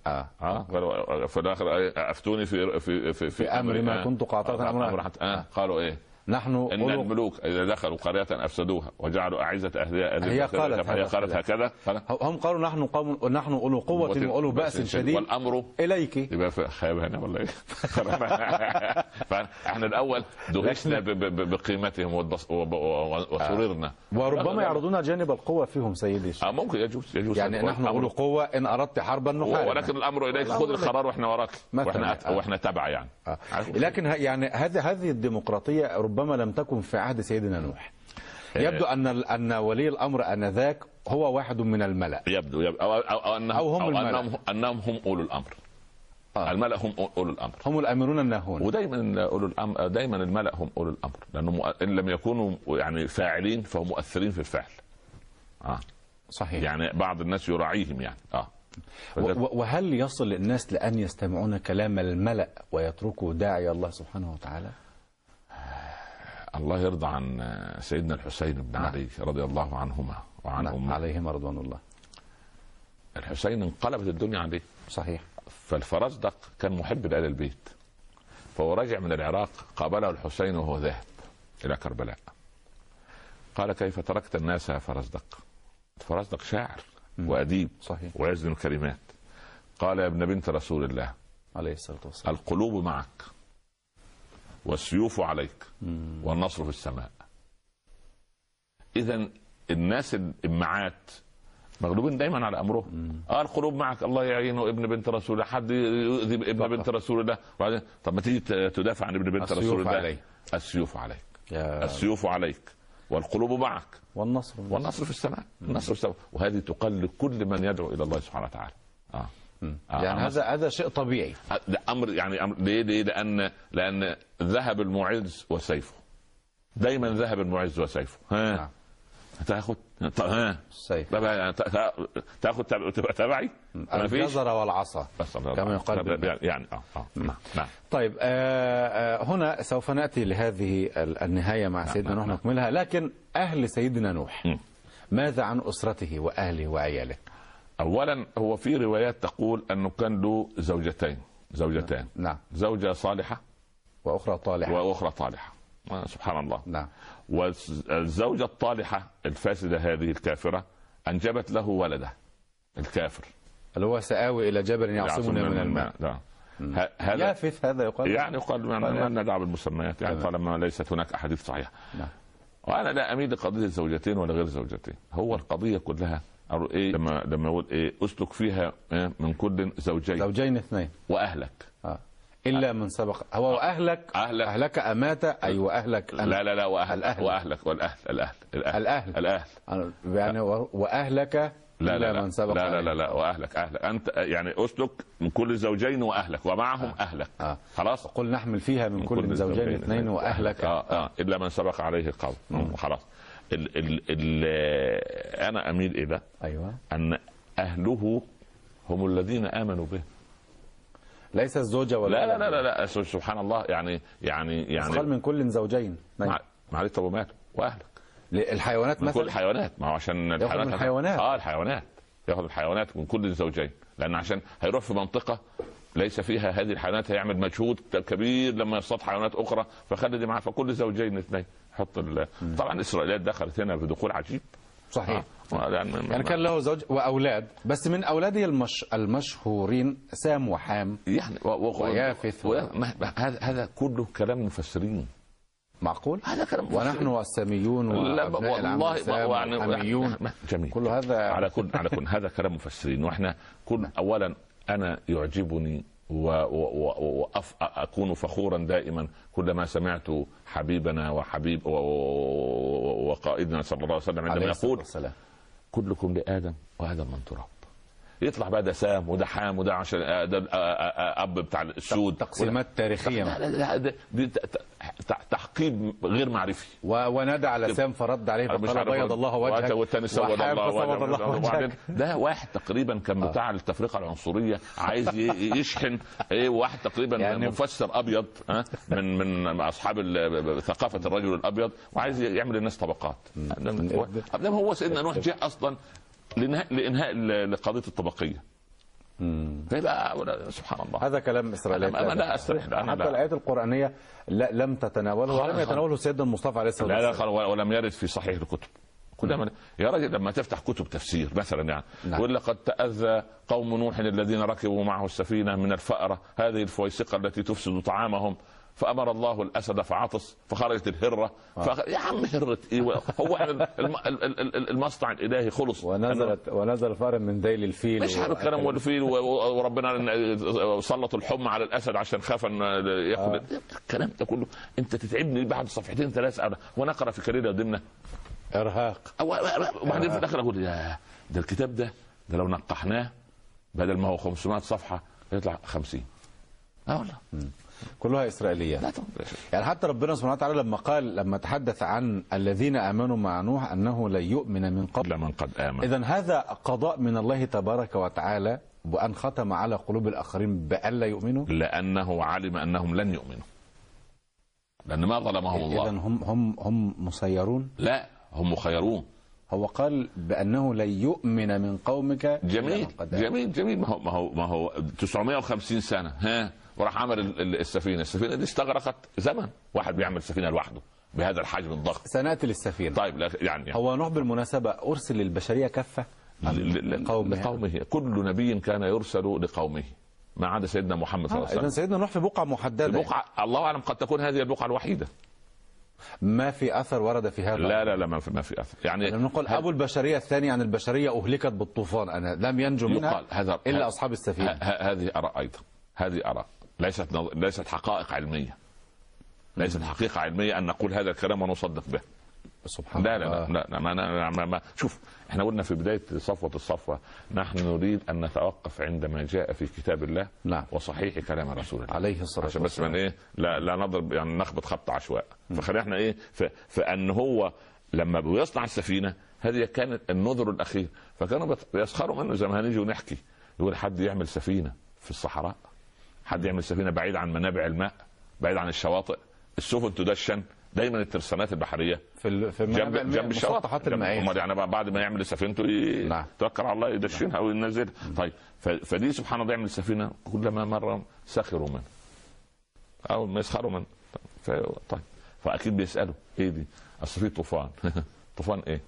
آه. آه قالوا في الآخر أفتوني في في في, في أمر ما كنت قاطعة أمرا. أمر حتى آه. قالوا إيه؟ نحن إن أولو الملوك إذا دخلوا قرية أفسدوها وجعلوا أعزة اهلها هي قالت هي قالت هكذا. هم قالوا نحن قوم نحن أولو قوة وأولو بأس شديد. والأمر إليك. يبقى خيب هنا ولا إيه؟ فاحنا الأول دهشنا بقيمتهم وسررنا. وربما يعرضون جانب القوة فيهم سيدي آه ممكن يجوز يجوز يعني نحن أولو قوة إن أردت حربا نحارب ولكن الأمر إليك خذ. القرار وإحنا وراك. وإحنا. وإحنا تبع يعني. آه. لكن يعني هذه هذه الديمقراطية ربما لم تكن في عهد سيدنا نوح. يبدو أن أن ولي الأمر آنذاك هو واحد من الملأ. يبدو, يبدو. أو, أو, أو, أنهم, أو هم أو الملأ. أنهم, أنهم هم أولو الأمر. آه. الملأ هم أولو الأمر. هم الأمرون الناهون. ودايما أولو الامر دايما الملأ هم أولو الأمر. لأنه مؤ- إن لم يكونوا يعني فاعلين فهم مؤثرين في الفعل. آه. صحيح. يعني بعض الناس يراعيهم يعني. آه. و- وهل يصل الناس لأن يستمعون كلام الملأ ويتركوا داعي الله سبحانه وتعالى؟ الله يرضى عن سيدنا الحسين بن نعم. علي رضي الله عنهما وعن نعم امه عليهم رضوان الله. الحسين انقلبت الدنيا عليه صحيح. فالفرزدق كان محب لآل البيت. فهو راجع من العراق قابله الحسين وهو ذاهب إلى كربلاء. قال كيف تركت الناس يا فرزدق فرزدق شاعر وأديب صحيح. ويزن الكلمات. قال يا ابن بنت رسول الله عليه الصلاة والسلام. القلوب معك. والسيوف عليك والنصر في السماء. اذا الناس الامعات مغلوبين دايما على امرهم آه القلوب معك الله يعينه ابن بنت رسول الله حد يؤذي ابن. بنت رسول الله وبعدين طب ما تيجي تدافع عن ابن بنت رسول الله عليك. السيوف عليك. يا السيوف عليك. والقلوب معك. والنصر. والنصر في السماء. النصر في السماء. وهذه تقال لكل من يدعو إلى الله سبحانه وتعالى. آه آه، يعني هذا هذا شيء طبيعي. أمر يعني أمر ليه ليه؟ لأن لأن ذهب المعز وسيفه. دايما ذهب المعز وسيفه. ها؟ نعم. تاخد طب ها السيف تاخد تب- تبقى تبعي؟ الجزر والعصا كما يقال. بالبلد. يعني آه آه. نعم نعم. طيب آه آه هنا سوف نأتي لهذه ال- النهاية مع سيدنا نعم، نوح نعم. نكملها. لكن أهل سيدنا نوح. ماذا عن أسرته وأهله وعياله؟ اولا هو في روايات تقول انه كان له زوجتين زوجتان. نعم. زوجة صالحة وأخرى طالحة. وأخرى طالحة. آه، سبحان الله. نعم. والزوجة الطالحة الفاسدة هذه الكافرة أنجبت له ولده الكافر. اللي هو سآوي إلى جبل يعصمنا من الماء. نعم. هذا يافث هذا يقال؟ يعني يقال ما قال ما ندعى بالمسميات يعني. طالما ليست هناك أحاديث صحيحة. نعم. وأنا لا أميل لقضية الزوجتين ولا غير زوجتين هو القضية كلها إيه لما لما أقول إيه أسلك فيها إيه من كل زوجين. زوجين اثنين. وأهلك. آه. إلا من سبق. هو واهلك أهلك. أهلك. أمات أي وأهلك. أنا. لا لا لا واهل الأهل. وأهلك والأهل الأهل الأهل. الأهل. الأهل. أنا- يعني وأهلك لا لا لا. من سبق. لا لا. لا, لا. وأهلك أهلك. أنت يعني أسلك من كل زوجين وأهلك. ومعهم أهلك. آه. خلاص؟ قل نحمل فيها من كل زوجين اثنين وأهلك. آه آه. إلا من سبق عليه القول. خلاص. ال ال ال أنا أميل إلى أيوه. أن أهله هم الذين آمنوا به. ليس الزوجة ولا لا لا لا لا, لا سبحان الله يعني يعني قال يعني من كل زوجين. معلش طب وماله وأهلك. الحيوانات من كل مثلا؟ الحيوانات. ما هو عشان من الحيوانات. آه الحيوانات. ياخد الحيوانات من كل الزوجين. لأن عشان هيروح في منطقة ليس فيها هذه الحيوانات هيعمل مجهود كبير لما يصطاد حيوانات أخرى فخلي دي معاه فكل زوجين اثنين. حط ال... طبعا الاسرائيليات دخلت هنا بدخول عجيب. صحيح. آه، يعني يعني كان له زوج وأولاد بس من اولاده المش... المشهورين سام وحام يعني و... و... ويافث و... ما- هذا هذا كله كلام مفسرين. معقول؟ هذا كلام مفسرين. ونحن الساميون لا والله يعني جميل. كل هذا على كل على كل هذا كلام مفسرين. وإحنا كل اولا أنا يعجبني واكون فخورا دائما كلما سمعت حبيبنا وحبيب وقائدنا صلى الله عليه وسلم عندما يقول كلكم لآدم وادم من تراب. يطلع بقى ده سام وده حام وده عشان آه، ده آه، آه، أب بتاع السود. تقسيمات تاريخية. لا لا لا دي ت- ت- تحقيب غير معرفي. و... ونادى على سام فرد عليه فقال بيض الله وجهك. والتاني سود الله وجهك. الله وبعدين وجهك. ده واحد تقريبا كان بتاع التفرقة العنصرية عايز يشحن. إيه واحد تقريبا يعني- مفسر أبيض من من أصحاب ثقافة الرجل الأبيض وعايز يعمل الناس طبقات. هو سيدنا نوح جاء أصلا لانهاء لقضية الطبقية. فيبقى سبحان الله هذا كلام إسرائيلي أنا- أنا لا أستريح، أنا حتى لا. الآيات القرآنية لا لم تتناوله ولم. يتناوله سيدنا المصطفى عليه الصلاة لا لا والسلام خلاص ولم يرد في صحيح الكتب كلما يا راجل لما تفتح كتب تفسير مثلا يعني نعم. يقول لقد تأذى قوم نوح الذين ركبوا معه السفينة من الفأرة هذه الفويسقة التي تفسد طعامهم فأمر الله الأسد فعطس فخرجت الهرة فخ... يا عم هرة إيه هو الم... ال- ال- ال- المصنع الإلهي خلص. ونزلت ونزل فار من ذيل الفيل مش عارف الكلام والفيل و- وربنا سلط الحمى على الأسد عشان خاف إن ياكل الكلام ده كله. أنت تتعبني بعد صفحتين ثلاثة اقرا في كاريرا ضمن إرهاق. وبعدين في الآخر أقول يا ده الكتاب ده ده لو نقحناه بدل ما هو 500 صفحة يطلع 50 آه والله. كلها اسرائيليات لا طبعا. يعني حتى ربنا سبحانه وتعالى لما قال لما تحدث عن الذين آمنوا مع نوح أنه لن يؤمن من قبل. من قد آمن. اذا هذا قضاء من الله تبارك وتعالى وان ختم على قلوب الآخرين بألا يؤمنوا؟ لأنه علم أنهم لن يؤمنوا. لأن ما ظلمهم الله. هم هم هم مسيرون؟ لا هم مخيرون. هو قال بأنه لن يؤمن من قومك إلا جميل من قد آمن. جميل جميل. ما هو ما هو ما هو 950 سنة. ها؟ وراح عمل ال- ال- السفينة. السفينة دي استغرقت زمن. واحد بيعمل سفينة لوحده بهذا الحجم الضخم. سناتي للسفينه طيب لا يعني هو نوح بالمناسبة أرسل للبشرية كافه لقومه. لقومه. كل نبي كان يرسل لقومه ما عدا سيدنا محمد صلى الله عليه اذا وسلم. سيدنا نوح في بقعة محددة. البقعه الله أعلم قد تكون هذه البقعة الوحيدة. ما في أثر ورد في هذا لا لا لا ما في ما في أثر. يعني نقول أبو البشرية الثاني عن البشرية أهلكت بالطوفان. أنا لم ينجو منها هذا إلا أصحاب السفينة. هذه اراء أيضا هذه اراء ليست نظ- ليست حقائق علمية. ليست حقيقة علمية أن نقول هذا الكلام ونصدق به. سبحان لا لا الله. لا, لا, لا ما, ما, ما, ما شوف إحنا قلنا في بداية صفوة الصفوة نحن نريد أن نتوقف عندما جاء في كتاب الله نعم. وصحيح كلام رسول الله. عليه الصلاة عشان بس والسلام. من إيه؟ لا لا نضرب يعني نخبط خبط عشواء. فخلينا إحنا إيه؟ فأن هو لما بيصنع السفينة هذه كانت النذر الأخير. فكانوا بيسخروا منه زي ما هنيجي ونحكي. يقول حد يعمل سفينة في الصحراء؟ حد يعمل سفينة بعيد عن منابع الماء بعيد عن الشواطئ. السفن تدشن. دايما الترسانات البحرية. في في جنب جنب الشواطئ. جنب- المائيه أمال يعني بعد ما يعمل سفينته ي- نعم. توكل على الله يدشنها أو ينزلها طيب. ف- فدي سبحان الله يعمل سفينة كلما مره سخروا منه أو ما يسخروا منه. طيب. فأكيد بيسألوا إيه دي؟ أصل في طوفان. طوفان إيه؟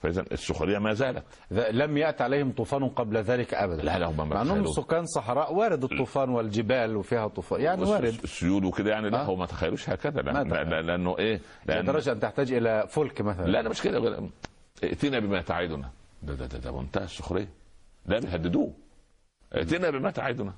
فإذا السخرية ما زالت. لم يأتي عليهم طوفان قبل ذلك ابدا. لا لا هم ما مع أنهم. سكان صحراء وارد الطوفان والجبال وفيها طوفان. يعني وارد. السيول وكده يعني لا آه. هو ما تخيلوش هكذا. لأنه إيه؟ لأن... لدرجه أن تحتاج إلى فلك مثلا. لا لا مش كده. ائتنا بما تعدنا ده ده ده, ده منتهى السخرية. لا بيهددوه. ائتنا بما تعدنا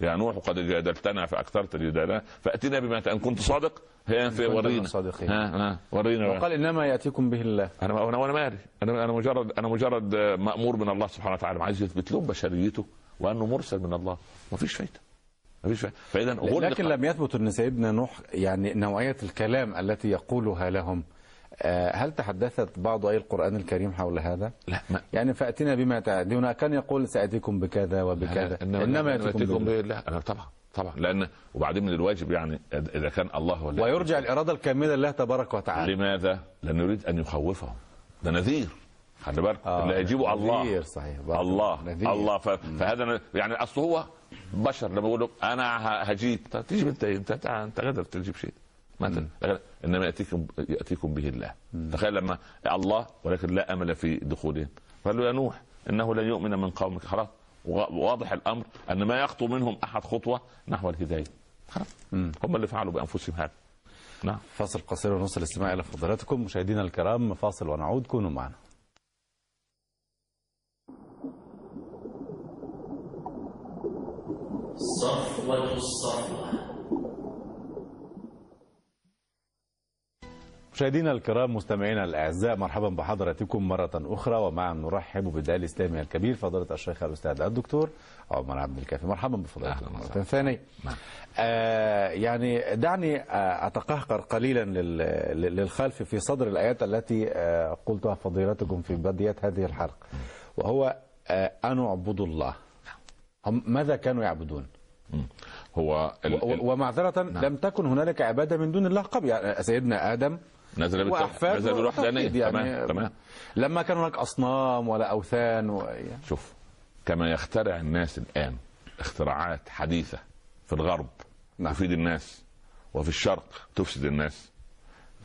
يا نوح قد جادلتنا فأكثرت الجدال فاتنا بما أن كنت صادق هي في ورينا. الصادقين. ها ها ورينا. وقال إنما يأتيكم به الله. أنا أنا وأنا مالي أنا أنا مجرد أنا مجرد مأمور من الله سبحانه وتعالى. عايز يثبت لهم بشريته وأنه مرسل من الله. ما فيش فايدة. ما فيش فايدة. فإذا لكن لم يثبت ان سيدنا نوح يعني نوعية الكلام التي يقولها لهم. هل تحدثت بعض أي القرآن الكريم حول هذا؟ لا ما يعني فاتنا بما تعدون كان يقول سأتيكم بكذا وبكذا. إنما يأتيكم به لا أنا طبعا طبعا لأن وبعدين من الواجب يعني اذا كان الله هو ويرجع الإرادة الكاملة لله تبارك وتعالى. لماذا؟ لأنه يريد أن يخوفهم. ده نذير. خلي بالك. آه، اللي هيجيبه الله. نذير صحيح. الله. نذير. الله. ف... فهذا يعني أصل هو بشر. لما يقول أنا هجيب طب تجيب انت؟ انت أنت قادر تجيب شيء. غير- إنما ياتيكم يأتيكم به الله. تخيل لما الله ولكن لا أمل في دخولهم. قال له يا نوح إنه لن يؤمن من قومك. خلاص. وا- واضح الأمر أن ما يخطو منهم أحد خطوة نحو الهداية. خلاص. هم اللي فعلوا بأنفسهم هذا. نعم. فاصل قصير ونصل الاستماع إلى فضيلتكم. مشاهدينا الكرام فاصل ونعود. كونوا معنا. صفوة الصفوة مشاهدينا الكرام مستمعينا الأعزاء مرحبا بحضراتكم مرة أخرى ومع نرحب بالداعي الإسلامي الكبير فضيلة الشيخ الأستاذ الدكتور عمر عبد الكافي. مرحبا بفضيلتكم مره. ثانية نعم. آه يعني دعني آه أتقهقر قليلا لل- لل- للخلف في صدر الآيات التي آه قلتها فضيلتكم في بدايه هذه الحلقة وهو آه ان اعبدوا الله. هم ماذا كانوا يعبدون. هو ال- ال- و- ومعذرة لم تكن هنالك عبادة من دون الله قبل. يعني سيدنا آدم نزل بالت- وأحفاده نزل بالوحدانيه بالتوحيد يعني. تمام تمام. لما كان هناك أصنام ولا أوثان و... يعني شوف كما يخترع الناس الآن اختراعات حديثة في الغرب نعم. تفيد الناس وفي الشرق تفسد الناس.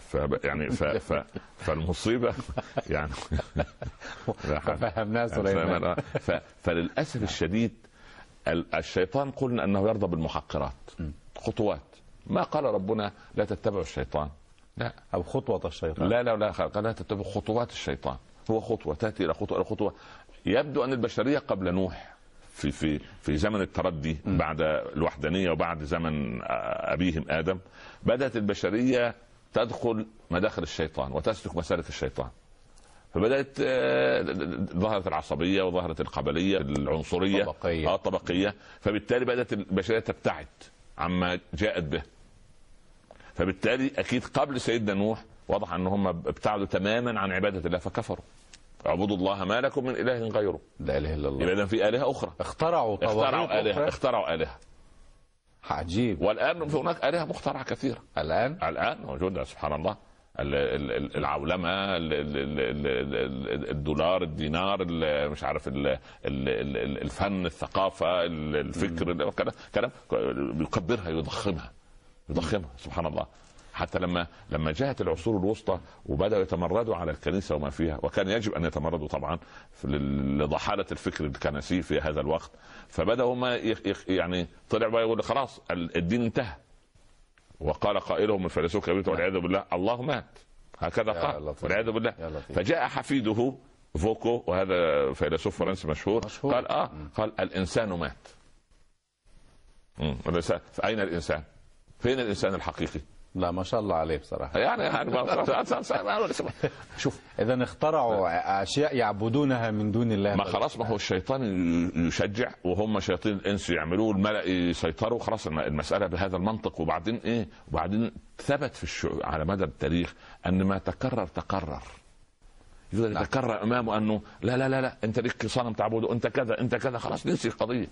ف يعني ف ف فالمصيبة يعني حول. ففهمناه سليمان. ف... فللأسف الشديد ال- الشيطان قلنا أنه يرضى بالمحقرات. خطوات. ما قال ربنا لا تتبعوا الشيطان. لا. أو خطوة الشيطان. لا لا لا لا تتبع خطوات الشيطان. هو خطوة تأتي إلى خطوة إلى خطوة. يبدو أن البشرية قبل نوح في في في زمن التردي بعد الوحدانية وبعد زمن أبيهم آدم بدأت البشرية تدخل مداخل الشيطان وتسلك مسالك الشيطان. فبدأت آه، ظهرت العصبية وظهرت القبلية العنصرية الطبقية. آه الطبقية. فبالتالي بدأت البشرية تبتعد عما جاءت به. فبالتالي أكيد قبل سيدنا نوح واضح أن هم ابتعدوا تماما عن عبادة الله فكفروا. اعبدوا الله ما لكم من إله غيره. لا إله إلا الله. يبقى اذا في آلهة أخرى. اخترعوا اخترعوا آلهة. اخترعوا آلهة. عجيب. والآن في هناك آلهة مخترعة كثيرة. الآن؟ الآن موجودة سبحان الله. ال- ال- ال- العولمة ال- ال- ال- ال- ال- الدولار الدينار ال- مش عارف ال- ال- ال- الفن الثقافة ال- الفكر ال- كلام كلام يكبرها يضخمها. يضخمها سبحان الله حتى لما لما جاءت العصور الوسطى وبدأوا يتمردوا على الكنيسة وما فيها وكان يجب أن يتمردوا طبعا لضحالة الفكر الكنسي في هذا الوقت فبدأوا ما يعني طلع بقى يقول خلاص ال- الدين انتهى وقال قائلهم الفيلسوف الكبير والعياذ بالله الله مات هكذا قال. والعياذ بالله. فجاء حفيده فوكو وهذا فيلسوف فرنسي مشهور, مشهور. قال آه قال الإنسان مات مم. الإنسان اين الإنسان؟ فين الإنسان الحقيقي؟ لا ما شاء الله عليه بصراحة. يعني يعني شوف إذا اخترعوا أشياء يعبدونها من دون الله. ما خلاص ما هو الشيطان يشجع وهم شياطين الإنس يعملوه الملأ يسيطروا. خلاص الم- المسألة بهذا المنطق. وبعدين إيه؟ وبعدين ثبت في الشعوب على مدى التاريخ أن ما تكرر تكرر. يفضل يتكرر إمامه أنه لا لا لا لا أنت ليك صنم تعبده أنت كذا أنت كذا. خلاص نسي القضية.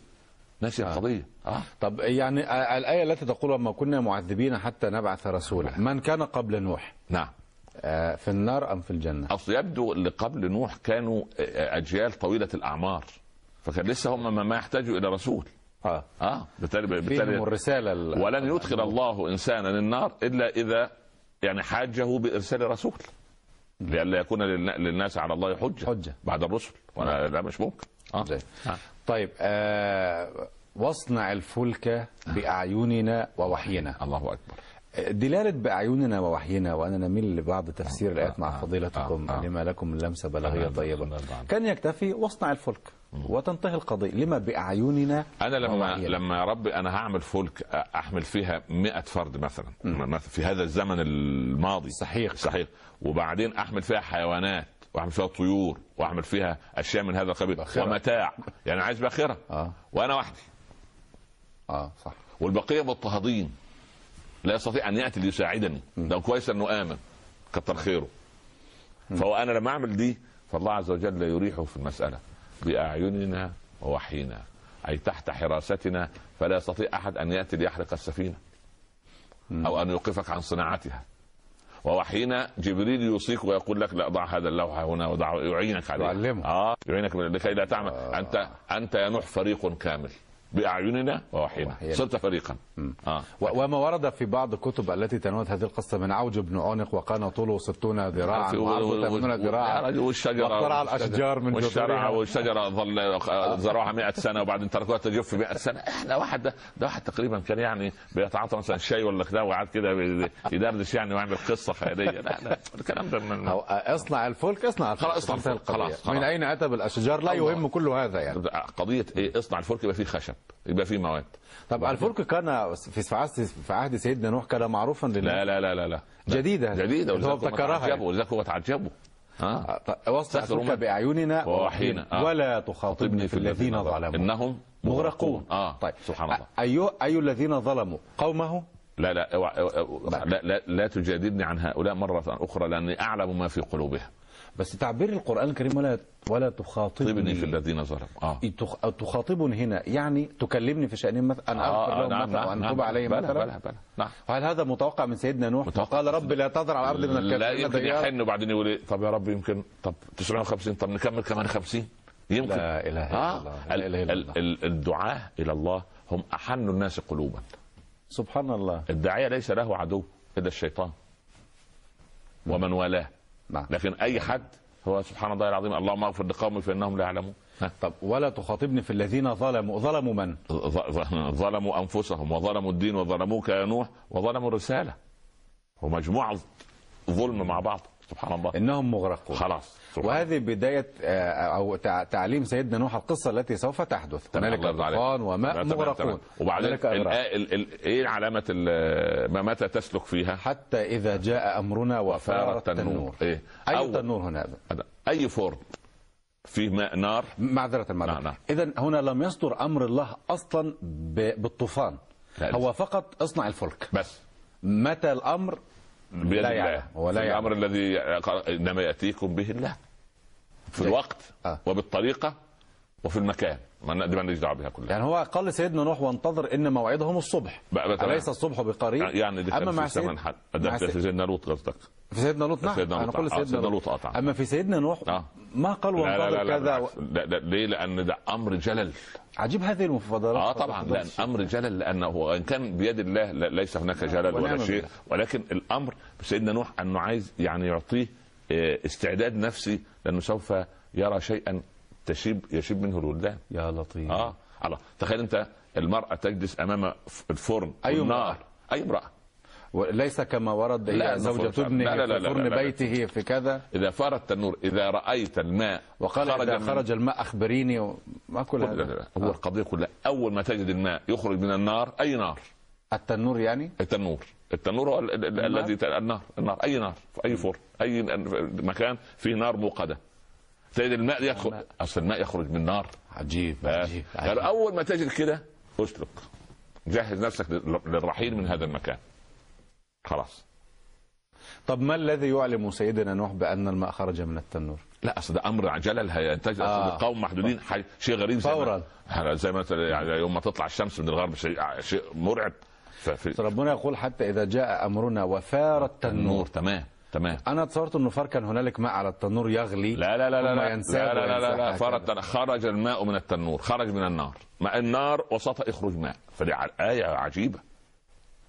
نسي القضية. آه. طب يعني آه، الآية التي تقول وما كنا معذبين حتى نبعث رسولا. من كان قبل نوح؟ نعم. آه، في النار أم في الجنة؟ أصل يبدو اللي قبل نوح كانوا أجيال طويلة الأعمار. فكان لسه هم ما- يحتاجوا إلى رسول. آه. آه. بالتالي بالتالي الرسالة ال- ولن يدخل الله إنسانا النار إلا إذا يعني حاجة بإرسال رسول. لئلا يكون للنا- للناس على الله حجة حجة. بعد الرسل. ولا لا مش ممكن. آه. آه. طيب آه واصنع الفلك بأعيننا ووحينا. الله أكبر. دلالة بأعيننا ووحينا وأنا نميل لبعض تفسير الآيات مع آه، فضيلتكم آه، آه. لما لكم من لمسة بلاغية آه، طيبة. آه، آه. كان يكتفي واصنع الفلك وتنتهي القضية. لما؟ بأعيننا أنا لما ووحينا. لما يا رب أنا هعمل فلك أحمل فيها 100 فرد مثلا مثلا في هذا الزمن الماضي. صحيح. صحيح. وبعدين أحمل فيها حيوانات. وأعمل فيها طيور وأعمل فيها أشياء من هذا القبيل. ومتاع. يعني عايز باخرة. آه. وأنا وحدي. آه صح. والبقية مضطهدين. لا يستطيع أن يأتي ليساعدني. لو كويس أنه آمن كتر خيره. فهو أنا لما أعمل دي فالله عز وجل يريحه في المسألة. بأعيننا ووحينا. أي تحت حراستنا فلا يستطيع أحد أن يأتي ليحرق السفينة. أو أن يوقفك عن صناعتها. ووحينا جبريل يوصيك ويقول لك لا ضع هذا اللوحه هنا وضع يعينك عليه. يعلمه. آه يعينك لكي لا تعمل. أنت أنت يا نوح فريق كامل بأعيننا ووحينا. وحينا. صرت فريقا. و- وما ورد في بعض الكتب التي تناولت هذه القصة من عوج بن عنق وكان طوله ستون ذراعا في- وعرضه ذراعا. والشجرة واقترع الأشجار من والشجرة. والشجرة ظل زرعوها 100 سنة وبعدين تركوها تجف 100 سنة. إحنا واحد ده, ده واحد تقريبا كان يعني بيتعاطى مثلا شاي ولا كده وقعد كده يدردش يعني ويعمل قصة خيالية. لا لا الكلام ده من أو اصنع الفلك اصنع الفلك خلاص، اصنع الفلك. خلاص، من خلاص. أين أتى بالأشجار؟ لا. يهم كل هذا يعني. قضية إيه؟ اصنع الفلك يبقى فيه خشب يبقى فيه مواد. طب الفلك كان في في عهد في عهد سيدنا نوح كان معروفا لله. لا لا لا لا لا. جديدة. جديدة. اللي هو ابتكرها. ولذلك هو تعجبوا آه آه، واصنع سخروا الفلك بأعيننا ووحينا. آه. ولا تخاطبني في الذين ظلموا. إنهم مغرقون. آه طيب. سبحان الله. أي أي الذين ظلموا؟ قومه؟ لا لا اوعى- لا لا, لا تجادلني عن هؤلاء مرة أخرى لأني أعلم ما في قلوبهم. بس تعبير القرآن الكريم ولا ولا تخاطبني طيبني في الذين ظلموا. آه. تخ- تخاطبني هنا. يعني تكلمني في شأنهم مثلا أن أغفر آه لهم نعم مثلا نعم وأن نعم. أتوب عليهم مثلا. بلى بلى. نعم. وهل هذا متوقع من سيدنا نوح؟ متوقع. وقال رب لا تذر على الأرض من لا الكافرين يمكن ديارا يحن وبعدين يقول إيه طب يا رب يمكن طب 950 طب نكمل كمان 50 يمكن. لا إله إلا آه. الله، لا إلا ال- الله. ال- الدعاة إلى الله هم أحن الناس قلوبا. سبحان الله. الداعية ليس له عدو إلا الشيطان. ومن والاه. نعم. لكن أي حد هو سبحان الله العظيم اللهم أغفر لقومي فإنهم لا يعلمون. طب ولا تخاطبني في الذين ظلموا ظلموا من؟ ظلموا أنفسهم وظلموا الدين وظلموك يا نوح وظلموا الرسالة. ومجموعة ظلم مع بعض. سبحان الله. إنهم مغرقون. خلاص وهذه بداية آه، تع- تعليم سيدنا نوح القصة التي سوف تحدث. هنالك. طوفان وماء مغرقون. وبعدين إيه علامة ما متى تسلك فيها؟ حتى إذا جاء أمرنا وفار التنور إيه. أول- تنور هنا. أي فرن فيه ماء نار؟ معذرة نعم، المرة نعم. إذا هنا لم يصدر أمر الله أصلا ب- بالطوفان. هو فقط اصنع الفلك. بس. متى الأمر؟ بيد لا الله. هو لا. الأمر الذي إنما يأتيكم به الله في. الوقت آه. وبالطريقة وفي المكان ما دي ماليش دعوة بها كلها. يعني هو قال لسيدنا نوح وانتظر إن موعدهم الصبح. أليس الصبح بقريب؟ يعني دي أما مع في زمن سيد... حد. ده في سيدنا لوط قصدك. في سيدنا لوط؟ نعم سيدنا أنا لوط. آه، سيدنا سيدنا لوط. طبعا. أما في سيدنا نوح؟ آه. ما قال لا لا وانتظر لا, لا, كذا بالعكس. لا, لا ليه؟ لأن ده أمر جلل. عجيب هذه المفاضلات آه طبعا. لأن أمر جلل لأنه هو إن كان بيد الله لا ليس هناك جلل ونعم ولا شيء. ولكن الأمر سيدنا نوح أنه عايز يعني يعطيه آه، استعداد نفسي لأنه سوف يرى شيئا تشيب يشيب منه الولدان. يا لطيف. آه الله. تخيل أنت المرأة تجلس أمام الفرن أي والنار امرأة؟ أي امرأة. وليس كما ورد لا، هي زوجة ابنه لا، لا، لا، في لا، فرن لا، لا. بيته في كذا. إذا فار التنور إذا رأيت الماء وقال إذا من- خرج الماء أخبريني و- ما كل لا، لا، هذا لا. هو القضية كلها أول ما تجد الماء يخرج من النار أي نار؟ التنور يعني؟ التنور. التنور هو ال- ال- ال- النار؟ الذي النار النار أي نار في أي فرن أي مكان فيه نار موقدة. تجد الماء يدخل أصل الماء يخرج من نار عجيب. عجيب, عجيب. أول ما تجد كده اسلك جهز نفسك لل- للرحيل من هذا المكان. خلاص. طب ما الذي يعلم سيدنا نوح بأن الماء خرج من التنور؟ لا أصل ده أمر عجلل. هينتج آه. قوم محدودين حي... شيء غريب زي فوراً. ما زي ما يعني يوم ما تطلع الشمس من الغرب شيء شيء مرعب. ففي ربنا يقول حتى إذا جاء أمرنا وفار التنور. تمام. تمام. أنا تصورت إنه فار كان هنالك ماء على التنور يغلي لا لا لا لا لا. لا لا لا, لا, كذا. خرج الماء من التنور خرج من النار. مع النار وسطها يخرج ماء. فدي آية عجيبة.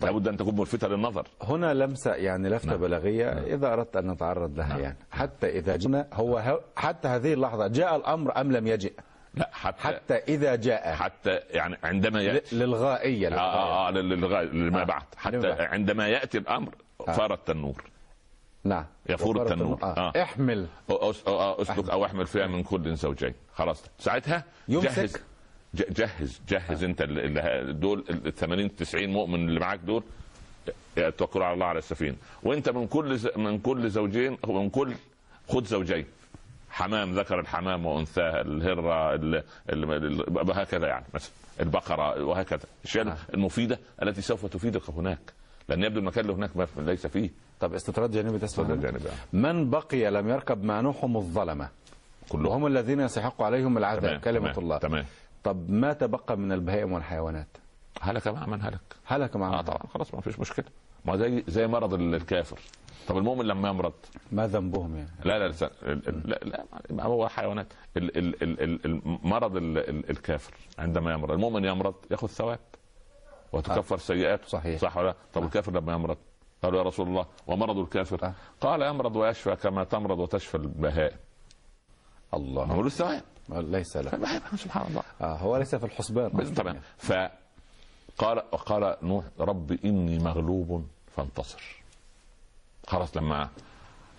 لابد أن تكون ملفتة للنظر. هنا لمسة يعني لفتة نعم. بلاغية إذا أردت أن نتعرض لها يعني. حتى إذا جئنا هو ه- حتى هذه اللحظة جاء الأمر أم لم يجئ؟ لا حتى حتى إذا جاء. حتى يعني عندما يأتي. ل- للغائية. آه. آه آه لل- للغاية لما آه. بعد. حتى لما بعد. عندما يأتي الأمر فار التنور. نعم. يفور التنور. آه. آه. احمل. أسلك أو أحمل فيها من كل زوجين. خلاص. ساعتها يمسك. جهز. جهز. جهز أنت ال- ال- دول ال 80 90 مؤمن اللي معاك دول توكلوا على الله على السفينة. وأنت من كل من كل زوجين من كل خذ زوجين. حمام ذكر الحمام وانثاها الهرة ال- ال- ال- وهكذا يعني مثلا البقرة وهكذا. الأشياء آه. المفيدة التي سوف تفيدك هناك. لأن يبدو المكان اللي هناك ليس فيه. طب استطراد جانبي تسمع منه؟ الجانب يعني. من بقي لم يركب معهم الظلمة. كلهم وهم الذين يستحق عليهم العذاب تمام كلمة تمام الله. تمام. طب ما تبقى من البهائم والحيوانات؟ هلك مع من هلك. هلك معهم آه طبعا خلاص ما فيش مشكلة. ما زي زي مرض الكافر. طب المؤمن لما يمرض؟ ما ذنبهم يعني؟ لا لا لا لا, لا ما هو حيوانات. ال- ال- ال- ال- ال- مرض ال- ال- الكافر عندما يمرض. المؤمن يمرض ياخذ ثواب. وتكفر سيئاته صحيح. صح ولا لا؟ طب الكافر لما يمرض؟ قالوا يا رسول الله ومرض الكافر؟ آه. قال يمرض ويشفى كما تمرض وتشفى البهائم الله هو له الثواب ليس له. سبحان الله. آه هو ليس في الحسبان. طبعا فقال قال نوح رب إني مغلوب فانتصر. خلاص لما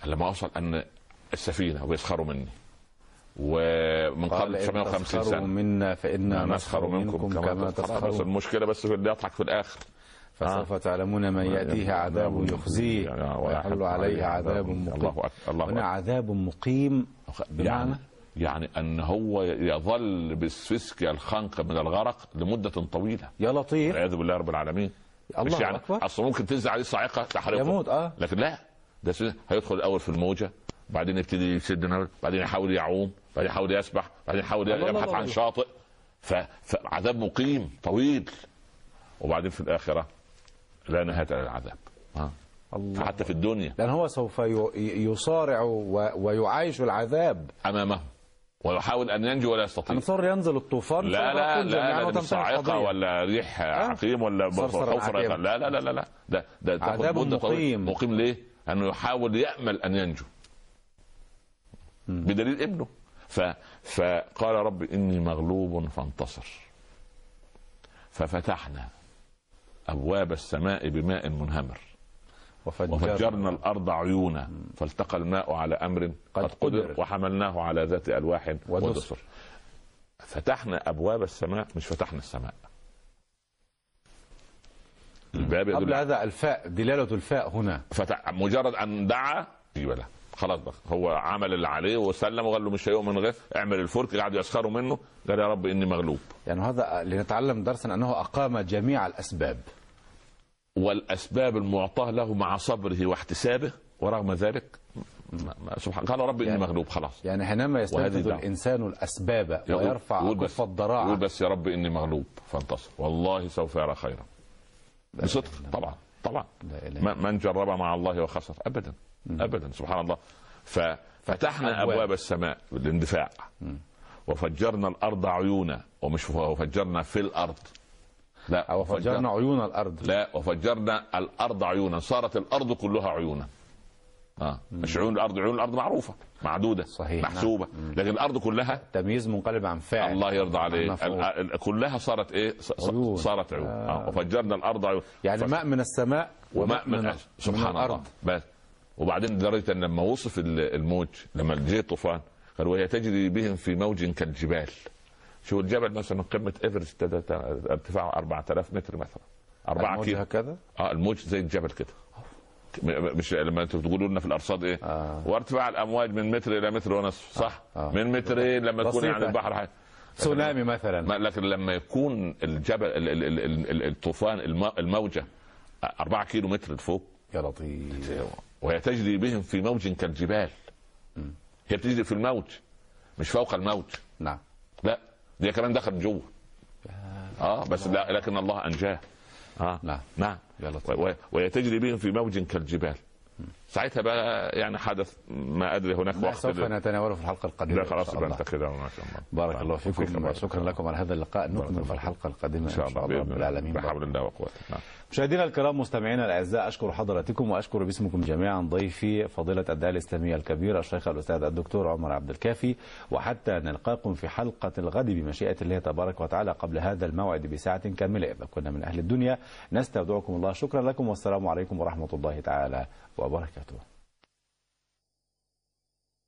لما وصل أن السفينة ويسخروا مني. ومن قبل إن 950 تسخروا سنة. منا فإنا نسخر منكم كما تسخرون بس المشكلة بس في اللي يضحك في الآخر. فسوف تعلمون من يأتيه عذاب يخزيه. ويحل عليه عذاب مقيم. الله أكبر الله هنا عذاب مقيم. بمعنى؟ يعني يعني أن هو يظل بالسفسك الخنق من الغرق لمدة طويلة. يا لطيف. والعياذ بالله رب العالمين. الله مش يعني أكبر. أصل ممكن تنزل عليه صاعقة تحرقه. يموت آه. لكن لا. ده هيدخل الأول في الموجة بعدين يبتدي نفسه بعدين يحاول يعوم. بعدين يحاول يسبح بعدين يحاول يبحث عن. شاطئ فعذاب مقيم طويل وبعدين في الآخرة لا نهاية للعذاب ها. الله حتى في الدنيا لأن هو سوف يصارع ويعايش العذاب أمامه ويحاول أن ينجو ولا يستطيع هنصر ينزل الطوفان لا لا لا, لا, صاعقة. ولا ريح عقيم ولا عقيم. لا لا لا لا لا ده ده عذاب. مقيم. مقيم ليه؟ أنه يحاول يأمل أن ينجو بدليل ابنه ف فقال رب إني مغلوب فانتصر. ففتحنا أبواب السماء بماء منهمر. وفجرنا الأرض عيونا. فالتقى الماء على أمر قد قد قدر. وحملناه على ذات ألواح ودسر. فتحنا أبواب السماء مش فتحنا السماء. الباب قبل هذا الفاء دلالة الفاء هنا. فتح مجرد أن دعا يبقى لا خلاص بقى. هو عمل اللي عليه وسلم وقال له مش هيؤمن غير اعمل الفلك قعدوا يسخروا منه. قال يا رب إني مغلوب. يعني هذا لنتعلم درسا أنه أقام جميع الأسباب. والأسباب المعطاة له مع صبره واحتسابه ورغم ذلك سبحان قال رب إني يعني- مغلوب خلاص. يعني حينما يستنفذ الأسباب يقول- ويرفع كف الضراعة. يقول بس يا رب إني مغلوب. فانتصر. والله سوف يرى خيرا. بصدق. طبعا. طبعا. من جرب مع الله وخسر. ابدا. ابدا سبحان الله. ففتحنا أبواب. أبواب السماء بالاندفاع وفجرنا الأرض عيونا. ومش وفجرنا في الأرض. لا أو فجرنا عيون الأرض. لا وفجرنا الأرض عيونا. صارت الأرض كلها عيونا. آه مش عيون الأرض عيون الأرض معروفة معدودة صحيح، محسوبة. لكن الأرض كلها تمييز منقلب عن فاعل الله يرضى ال- كلها صارت إيه؟ عيون. صارت عيون. آه. آه. وفجرنا الأرض عيون. يعني ف- ماء من السماء وماء من, من, أجل. سبحان من الله. الأرض بس. وبعدين لدرجة أن لما وصف ال- الموج لما جه الطوفان قال وهي تجري بهم في موج كالجبال. شو الجبل مثلا؟ قمة إيفرست ارتفاعه 4000 متر مثلا. 4 الموج كيلو. هكذا؟ آه الموج زي الجبل كده. مش لما أنتوا بتقولوا لنا في الأرصاد إيه؟ آه. وارتفاع الأمواج من متر إلى متر ونصف صح؟ آه. من مترين لما تكون. يعني البحر حي. تسونامي مثلا. لكن لما يكون الجبل ال- ال- ال- ال- ال- الطوفان الم- الموجة 4 كيلو متر لفوق. يا لطيف. وهي تجري بهم في موج كالجبال. هي بتجري في الموج مش فوق الموج. نعم. لا دي كمان دخلت جوه. آه بس لا لكن الله أنجاه. آه نعم. نعم. وهي تجري بهم في موج كالجبال. ساعتها بقى يعني حدث ما أدري هناك وقت سوف نتناوله في الحلقة القادمة لا خلاص يبقى. انت كده ما شاء الله. بارك الله فيكم. شكرا. لكم على هذا اللقاء. نكمل في الحلقة القادمة إن شاء الله رب. العالمين. بحول الله وقوته. نعم. مشاهدينا الكرام مستمعينا الأعزاء أشكر حضراتكم وأشكر باسمكم جميعا ضيفي فضيلة الداعيه الإسلامية الكبير الشيخ الأستاذ الدكتور عمر عبد الكافي. وحتى نلقاكم في حلقة الغد بمشيئة الله تبارك وتعالى قبل هذا الموعد بساعة كاملة. إذا كنا من أهل الدنيا نستودعكم الله. شكرا لكم والسلام عليكم ورحمة الله تعالى وبركاته. と。